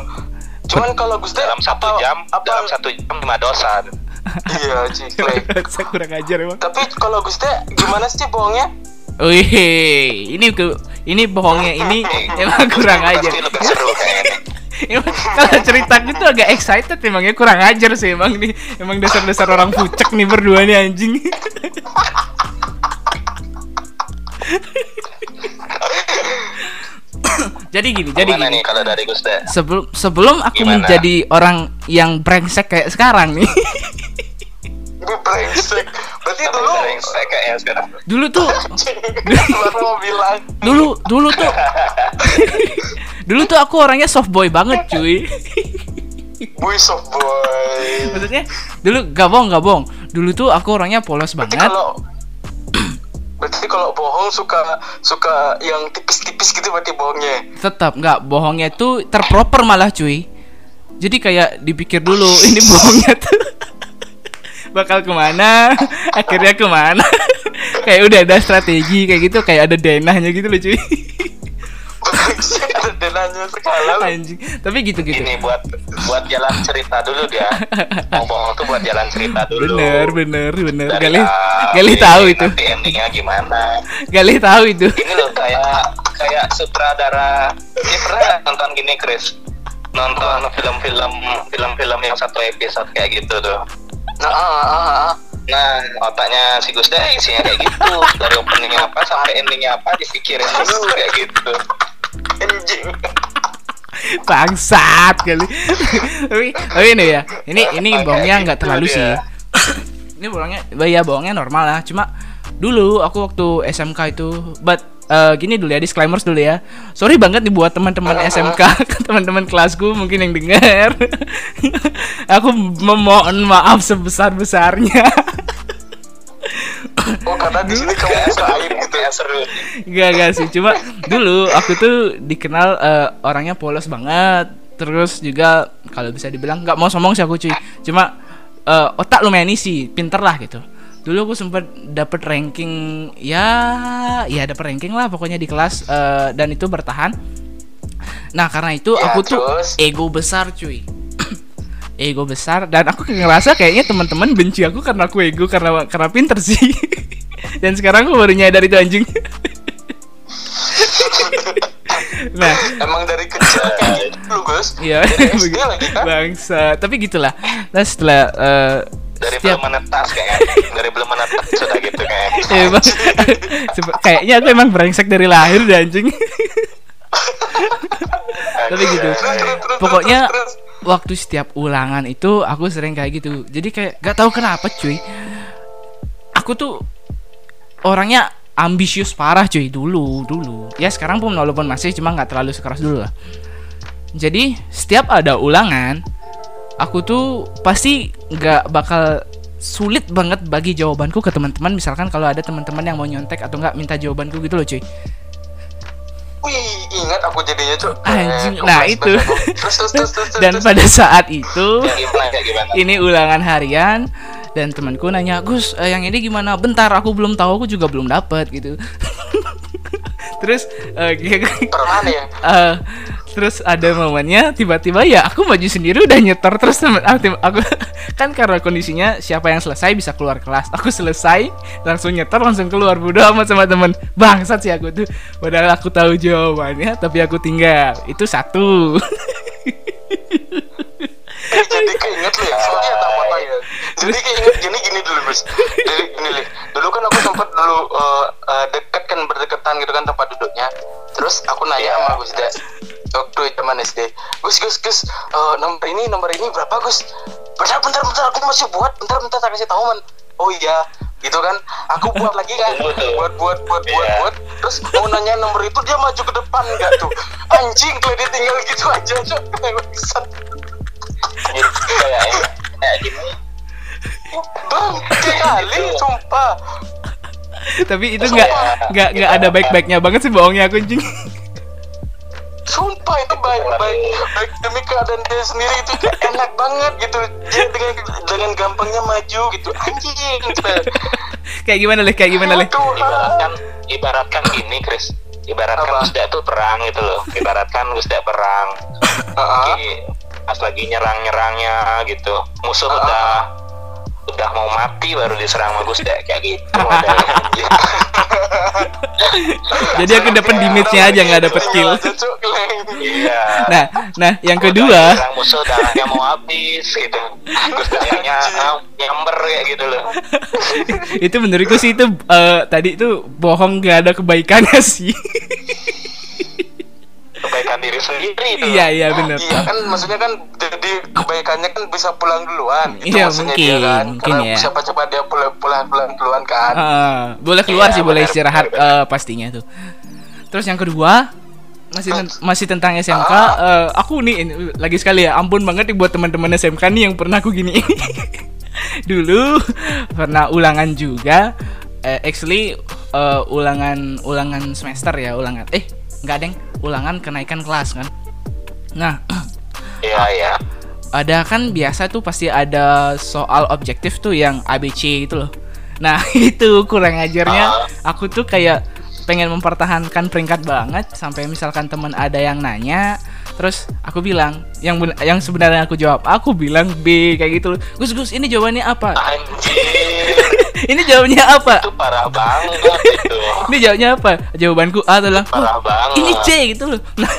Cuman kalau Gus dalam satu apa- jam apa dalam satu jam lima dosa <laughs> Iya, Ciklek. saya kurang ajar emang Tapi kalau Gus Teh gimana sih bohongnya? Wih, ini ke ini bohongnya ini <laughs> emang kurang ajar. <laughs> Emang kalau cerita gitu agak excited emangnya kurang ajar sih emang nih. Emang dasar-dasar orang pucek nih berdua nih anjing. Jadi gini, jadi Gimana gini. nih kalau dari Gus De? Sebelum sebelum aku Gimana? menjadi orang yang brengsek kayak sekarang nih. Ini brengsek. Berarti dulu saya kayak sekarang. dulu tuh baru mau bilang dulu dulu tuh <laughs> dulu tuh aku orangnya soft boy banget cuy boy soft boy. maksudnya dulu gak bohong gak bohong dulu tuh aku orangnya polos Berarti banget kalau Berarti kalau bohong suka suka yang tipis-tipis gitu berarti bohongnya. tetap nggak bohongnya tuh terproper malah cuy. Jadi kayak dipikir dulu <laughs> ini bohongnya tuh bakal ke mana akhirnya ke mana. <laughs> Kayak udah ada strategi kayak gitu kayak ada denahnya gitu loh cuy <laughs> Anjing tapi gitu gitu Ini buat buat jalan cerita dulu dia. Bohong tuh buat jalan cerita dulu. bener bener bener Dari gali A, gali B, tahu itu Nanti endingnya gimana? gali tahu itu Ini loh kayak kayak sutradara. Ini pernah nonton gini Chris? Nonton film-film film-film yang satu episode kayak gitu tuh. Nah, ah, ah, ah. Nah, otaknya si Gus Dai isinya kayak gitu. Dari openingnya apa sampai endingnya apa dipikirin dulu kayak gitu. Anjing. bangsat kali. Tapi tapi ini ya ini ini bohongnya nggak terlalu dia. sih. Ini bohongnya ya bohongnya normal lah. Cuma dulu aku waktu SMK itu but eh, gini dulu ya disclaimers dulu ya. Sorry banget nih buat teman-teman <laughs> SMK teman-teman kelasku mungkin yang dengar <laughs> aku memohon maaf sebesar besarnya <laughs> Oh, karena di sini kamu buka air gitu ya. Seru. Gak gak sih cuma dulu aku tuh dikenal eh, orangnya polos banget terus juga kalau bisa dibilang nggak mau sombong sih aku cuy cuma eh, otak lumayan isi pinter lah gitu dulu aku sempat dapet ranking ya ya dapet ranking lah pokoknya di kelas eh, dan itu bertahan nah karena itu Ya, aku tuh terus? ego besar cuy ego besar dan aku ngerasa kayaknya teman-teman benci aku karena aku ego karena karena pinter sih <laughs> dan sekarang aku baru nyadar itu anjing <laughs> nah Emang dari kecil kayak gitu lu, Gus. iya <laughs> kan? bangsa tapi gitulah nah setelah eh, Dari setiap belum menetas kayaknya. Dari belum menetas sudah gitu kayaknya. Emang, sep- kayaknya aku emang brengsek dari lahir deh anjing tapi gitu pokoknya terus, terus. Waktu setiap ulangan itu aku sering kayak gitu. Jadi kayak gak tahu kenapa cuy. Aku tuh orangnya ambisius parah cuy dulu dulu. Ya sekarang pun walaupun masih cuma nggak terlalu sekeras dulu lah. Jadi setiap ada ulangan aku tuh pasti nggak bakal sulit banget bagi jawabanku ke teman-teman. Misalkan kalau ada teman-teman yang mau nyontek atau nggak minta jawabanku gitu loh cuy Wih, ingat aku jadinya, Cuk. Anjing, Eh, nah itu. aku. Terus, terus, terus, terus, <laughs> dan pada saat itu kayak gimana? ini ulangan harian dan temanku nanya Gus eh, yang ini gimana bentar aku belum tahu aku juga belum dapat gitu <laughs> terus eh, <laughs> Pernah nih ya? eh, terus ada momennya tiba-tiba ya aku maju sendiri udah nyetor terus temen- ah, aku <laughs> kan karena kondisinya siapa yang selesai bisa keluar kelas. Aku selesai langsung nyetor langsung keluar. Bodo amat sama temen. Bangsat sih aku tuh. Padahal aku tahu jawabannya tapi aku tinggal. Itu satu <laughs> jadi keinget loh ya, soalnya tak potong ya. Jadi keinget gini gini dulu Gus. Jadi gini lih. Dulu kan aku sempat dulu eh, eh, deket kan berdekatan gitu kan tempat duduknya. Terus aku nanya sama Gus Da. Waktu zaman SD. Gus Gus Gus eh, nomor ini nomor ini berapa Gus? Bentar bentar bentar aku masih buat. Bentar bentar tak kasih tahu man. Oh iya gitu kan aku buat lagi kan buat buat buat buat Iya. buat terus mau nanya nomor itu dia maju ke depan enggak tuh anjing kayak dia tinggal gitu aja cok. Jadi kayak kayak gini. Kali, sumpah. tapi itu nggak nggak nggak ada baik-baiknya banget sih bohongnya aku anjing Sumpah itu baik, baik, baik demi keadaan dia sendiri itu enak banget gitu. Dia dengan dengan gampangnya maju gitu. Anjing. Kayak gimana leh kayak gimana leh. Ibaratkan ibaratkan gini Chris. Ibaratkan Apa? Gus Dak tuh perang gitu loh. Ibaratkan Gus Dak perang. <laughs> Heeh. Lagi, pas lagi nyerang-nyerangnya gitu. Musuh Ah, udah udah mau mati baru diserang sama Gus Dak kayak gitu <laughs> <laughs> jadi aku dapet damage-nya aja nggak dapet kill. <laughs> Iya. nah nah yang kedua musuh darahnya mau habis gitu. Ny- nyamber kayak gitu loh. itu menurutku sih itu eh, tadi itu bohong gak ada kebaikannya sih Kebaikan diri sendiri itu Iya iya benar. Iya kan maksudnya kan jadi kebaikannya kan bisa pulang duluan gitu Iya, maksudnya mungkin, dia kan mungkin karena ya. siapa cepat dia pulang pulang pulang duluan kan Ah, boleh keluar Iya, sih, boleh istirahat benar, benar. eh, pastinya tuh. Terus yang kedua masih ten- masih tentang SMK. Ah. eh, aku nih ini, lagi sekali ya, ampun banget nih buat teman-teman SMK nih yang pernah aku gini. <laughs> Dulu pernah ulangan juga. Eh, actually eh, ulangan ulangan semester ya, ulangan. Eh, enggak deng, ulangan kenaikan kelas kan. Nah, <clears throat> iya iya ada kan biasa tuh pasti ada soal objektif tuh yang ABC gitu loh. Nah <laughs> itu kurang ajarnya aku tuh kayak pengen mempertahankan peringkat banget sampai misalkan teman ada yang nanya terus aku bilang yang ben- yang sebenarnya aku jawab aku bilang B kayak gitu loh. Gus Gus ini jawabannya apa? anjir <laughs> ini jawabannya apa? itu parah banget itu Ini jawabnya apa? Jawabanku A adalah parah "Oh, banget ini C gitu loh. Nah,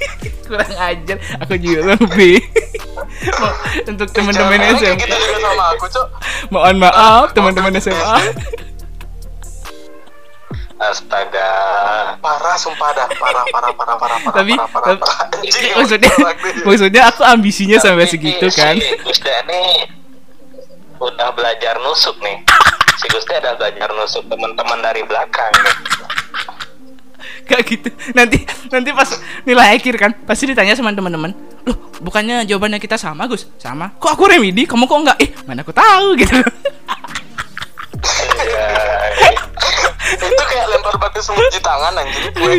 <laughs> kurang ajar aku juga B. <laughs> Untuk teman-teman SMA gitu juga sama aku cok Mohon maaf teman-teman SMA. Astaga parah sumpah dah parah parah parah parah parah Tapi parah, parah, parah. Anjing, maksudnya maksudnya aku ambisinya sampai Tapi segitu si kan. Gusda nih udah belajar nusuk nih si Gusda udah belajar nusuk teman-teman dari belakang nih. Kayak gitu. Nanti nanti pas nilai akhir kan pasti ditanya sama teman-teman. Loh, bukannya jawabannya kita sama, Gus? Sama. Kok aku remedi? Kamu kok enggak? Eh, mana aku tahu gitu. Anjay. Itu kayak lempar batu semuji tangan anjing gue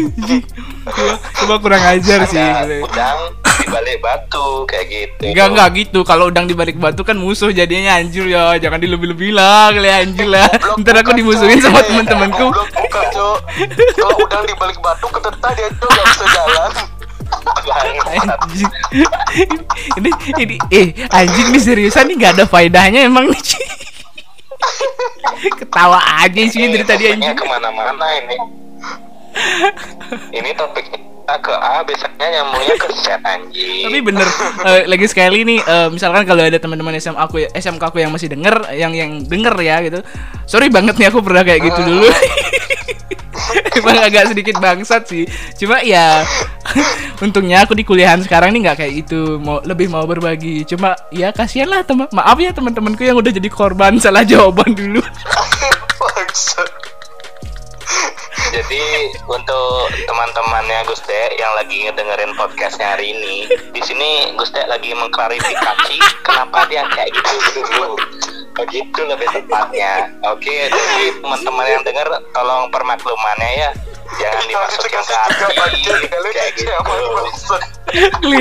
coba kurang ajar sih. Ada udang di balik batu kayak gitu Enggak enggak gitu. Kalau udang di balik batu kan musuh jadinya anjir ya. Jangan dilebih-lebih lah, kali anjir lah. <laughs> Ntar aku dimusuhin sama teman-temanku. kalau udang di balik batu ketetah dia cok gak bisa jalan <laughs> Anjing. <laughs> ini ini eh anjing nih seriusan nih nggak ada faedahnya emang nih. Ketawa aja sih Ini dari tadi anjing. ke mana-mana ini ini topik kita ke A biasanya nyambungnya ke Z anjing Tapi bener eh, lagi sekali nih eh, misalkan kalau ada teman-teman SMA aku ya- SMK aku yang masih denger yang yang denger ya gitu. Sorry banget nih aku pernah kayak gitu dulu. <laughs> Emang agak sedikit bangsat sih. Cuma ya <laughs> untungnya aku di kuliahan sekarang nih nggak kayak gitu. Mau lebih mau berbagi. Cuma ya kasihan lah teman. Maaf ya teman-temanku yang udah jadi korban <laughs> salah jawaban dulu. Jadi untuk teman-temannya Guste yang lagi ngedengerin podcastnya hari ini, di sini Guste lagi mengklarifikasi kenapa dia kayak gitu dulu. Begitu lebih tepatnya. Oke, jadi teman-teman yang denger tolong permaklumannya ya. Jangan dimasukin ke hati kayak gitu. Ini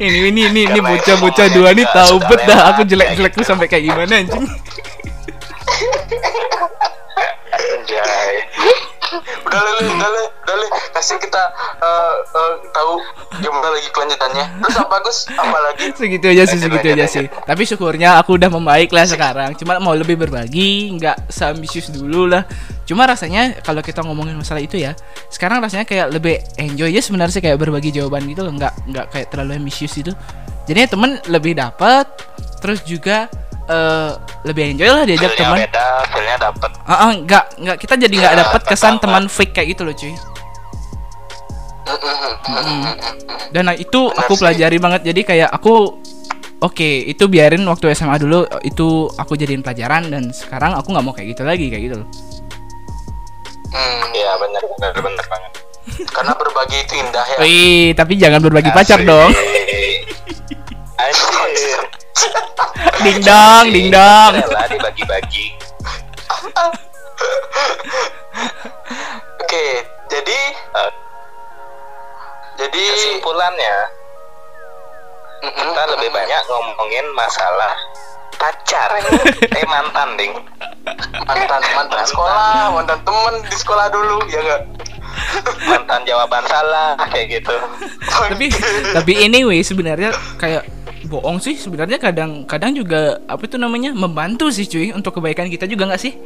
ini ini ini ini bocah-bocah dua nih tahu bet dah aku jelek-jelek tuh sampai kayak gimana anjing. <laughs> Anjay. Udah lele, udah lele, udah lele. Kasih kita eh, eh, tahu gimana lagi kelanjutannya. Terus apa Gus? Apa lagi? segitu aja sih segitu aja sih tapi syukurnya aku udah membaik lah sekarang cuma mau lebih berbagi nggak seambisius dulu lah cuma rasanya kalau kita ngomongin masalah itu ya sekarang rasanya kayak lebih enjoy ya sebenarnya kayak berbagi jawaban gitu loh nggak nggak kayak terlalu ambisius itu jadi temen lebih dapat terus juga eh, lebih enjoy lah diajak teman beda, feelnya dapet. Ah, ah, nggak nggak kita jadi nggak Ya, dapat kesan teman fake kayak gitu loh cuy dan nah, itu aku sih. pelajari banget jadi kayak aku oke itu biarin waktu SMA dulu itu aku jadiin pelajaran dan sekarang aku nggak mau kayak gitu lagi kayak gitu loh Hmm, Iya benar benar benar banget. karena berbagi itu indah ya. Wih, tapi jangan berbagi pacar Asik. dong. <laughs> Anjir. Ding dong, ding dong. Rela dibagi-bagi. Oke, jadi Eh, jadi kesimpulannya Mm-mm. kita lebih banyak ngomongin masalah pacar <laughs> eh mantan ding mantan mantan sekolah, mantan temen di sekolah dulu, ya enggak? mantan jawaban salah kayak gitu tapi tapi anyway sebenarnya kayak bohong sih sebenarnya kadang-kadang juga apa itu namanya membantu sih cuy untuk kebaikan kita juga nggak sih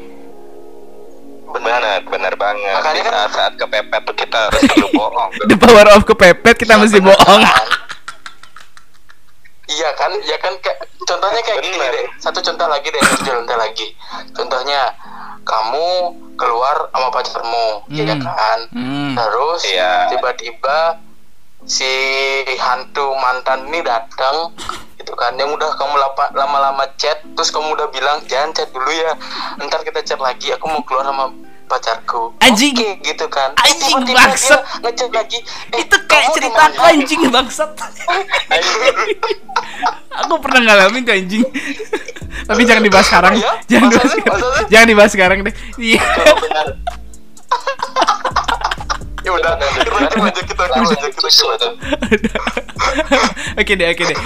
benar benar banget Makanya kan- saat saat kepepet tuh kita harus selalu bohong <laughs> the power of kepepet kita mesti bohong Iya kan, ya kan kayak contohnya kayak gini Bener. deh. Satu contoh lagi deh, satu contoh lagi. Contohnya kamu keluar sama pacarmu, ya Hmm. kan? Hmm. Terus Iya. tiba-tiba si hantu mantan ini datang gitu kan. Yang udah kamu lama-lama chat terus kamu udah bilang jangan chat dulu ya ntar kita chat lagi aku mau keluar sama pacarku. Anjing. Oke, gitu kan. Anjing, bangsat. ngechat lagi eh, itu kayak cerita aku anjing bangsat. <laughs> Aku pernah ngalamin tuh anjing. Tapi jangan dibahas sekarang. iya? jangan dibahas jangan dibahas sekarang deh. Iya ya udah lanjut kita lanjut kita <laughs> oke deh oke deh.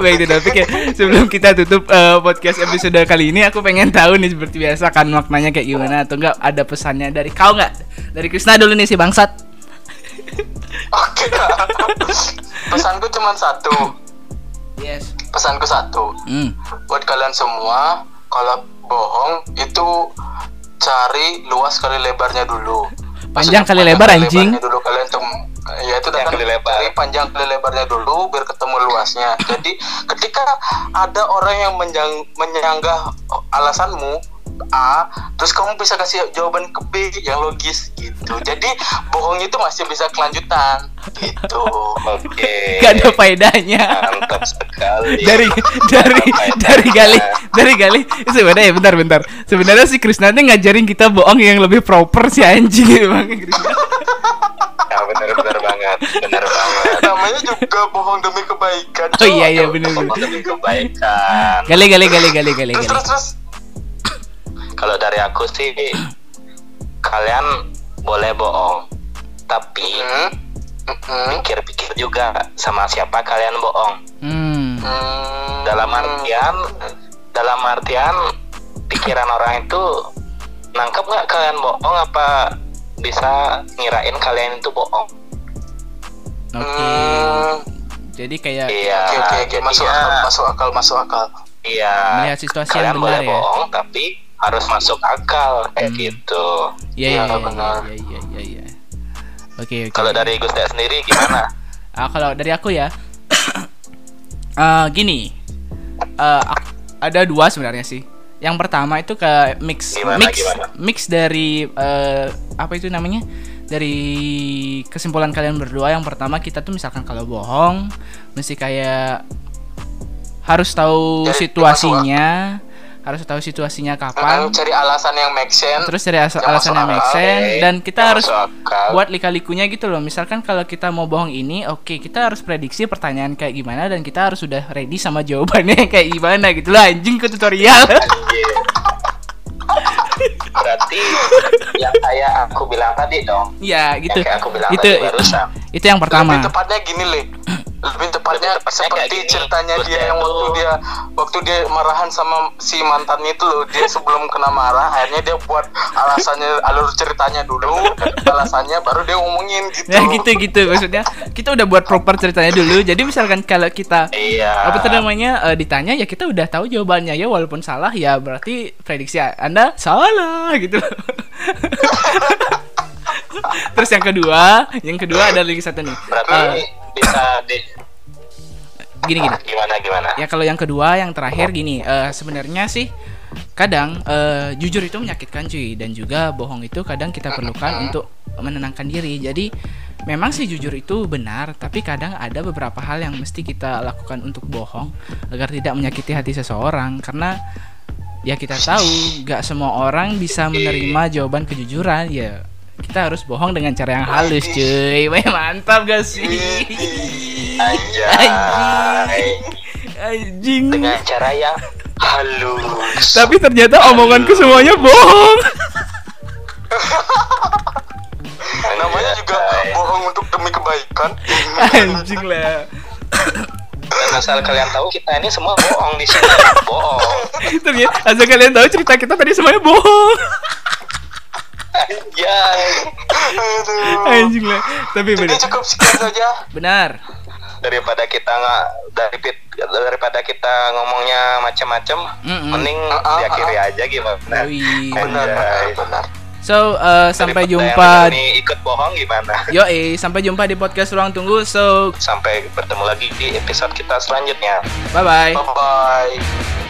Baik itu topik ya. Sebelum kita tutup eh, podcast episode kali ini, aku pengen tahu nih seperti biasa kan maknanya kayak gimana atau enggak ada pesannya dari kau nggak? Dari Krisna dulu nih si bangsat. Oke, pesanku cuma satu. Yes. Pesanku satu. Hmm. Buat kalian semua, kalau bohong itu cari luas kali lebarnya dulu. Panjang Maksudnya kali lebar, anjing. lebarnya dulu kalian tuh ya itu Panjang kan kali lebar. cari panjang kali lebarnya dulu biar ketemu luasnya. Jadi ketika ada orang yang menyang, menyanggah alasanmu A, terus kamu bisa kasih jawaban ke B yang logis gitu. <laughs> Jadi bohong itu masih bisa kelanjutan gitu. Oke. Gak ada faedahnya. Mantap sekali. dari dari dari gali dari gali sebenarnya bentar bentar sebenarnya si Krisna ini ngajarin kita bohong yang lebih proper si anjing <laughs> emang Krisna Ya benar-benar banget, benar banget. Namanya juga bohong demi kebaikan. oh iya iya Bohong bener demi kebaikan. gali gali gali gali gali Terus gali terus terus. Kalau dari aku sih, kalian boleh bohong, tapi Hmm. Hmm. pikir-pikir juga sama siapa kalian bohong. hmm Hmm. Dalam artian, dalam artian pikiran orang itu nangkep nggak kalian bohong apa bisa ngirain kalian itu bohong? oke Hmm. jadi kayak Iya. Oke oke oke masuk jadinya- akal masuk akal masuk akal. Iya. Melihat situasi kalian yang boleh benar ya. bohong tapi harus masuk akal kayak Hmm. gitu. iya iya Iya, iya iya iya iya iya oke oke Kalau dari Gus Dek sendiri gimana? <coughs> Ah, kalau dari aku ya, eh, <coughs> gini, Eh, ak- ada dua sebenarnya sih. Yang pertama itu ke mix Gimana, mix gimana? mix dari eh, apa itu namanya? Dari kesimpulan kalian berdua. Yang pertama kita tuh misalkan kalau bohong, mesti kayak harus tahu situasinya, harus tahu situasinya kapan. Cari alasan yang make sense. Terus as- Yang alasan yang make sense oke. dan kita Yang harus akal. buat lika-likunya gitu loh. Misalkan kalau kita mau bohong ini, oke kita harus prediksi pertanyaan kayak gimana dan kita harus sudah ready sama jawabannya <laughs> kayak gimana gitu lah anjing ke tutorial. Berarti yang kayak aku bilang tadi dong. ya gitu. Yang kayak aku bilang Itu tadi barusan. itu yang pertama. Lebih tepatnya gini le. Lebih tepatnya Lebih tepatnya seperti gini. ceritanya dia yang tuh- waktu dia waktu dia marahan sama si mantannya itu loh. Dia sebelum kena marah, akhirnya dia buat alasannya alur ceritanya dulu, <laughs> alasannya baru dia ngomongin gitu. Ya gitu gitu maksudnya kita udah buat proper ceritanya dulu. Jadi misalkan kalau kita Iya. apa namanya eh, ditanya ya kita udah tahu jawabannya ya walaupun salah ya berarti prediksi Anda salah gitu. <laughs> Terus yang kedua, yang kedua ada lagi satu nih. Berarti Eh, bisa di gini gini. gimana gimana? Ya kalau yang kedua, yang terakhir gini, eh, sebenarnya sih kadang eh, jujur itu menyakitkan cuy dan juga bohong itu kadang kita perlukan untuk menenangkan diri. Jadi memang sih jujur itu benar, tapi kadang ada beberapa hal yang mesti kita lakukan untuk bohong agar tidak menyakiti hati seseorang karena ya kita tahu nggak semua orang bisa menerima jawaban kejujuran ya kita harus bohong dengan cara yang halus cuy Wah, mantap gak sih Anjay. anjing Dengan cara yang halus. tapi ternyata omonganku semuanya bohong <laughs> Namanya juga bohong untuk demi kebaikan. anjing lah Dan asal kalian tahu kita ini semua bohong di sini. <laughs> bohong. ternyata asal kalian tahu cerita kita tadi semuanya bohong. Anjing lah tapi Jadi benar cukup sekian saja. benar Daripada kita nggak dari daripada kita ngomongnya macam-macam, Mm-mm. mending Ah, ah, diakhiri aja gimana? Wih. Benar, benar, benar. so eh, sampai jumpa Ini ikut bohong gimana? yo eh sampai jumpa di podcast ruang tunggu so Sampai bertemu lagi di episode kita selanjutnya. bye bye Bye bye.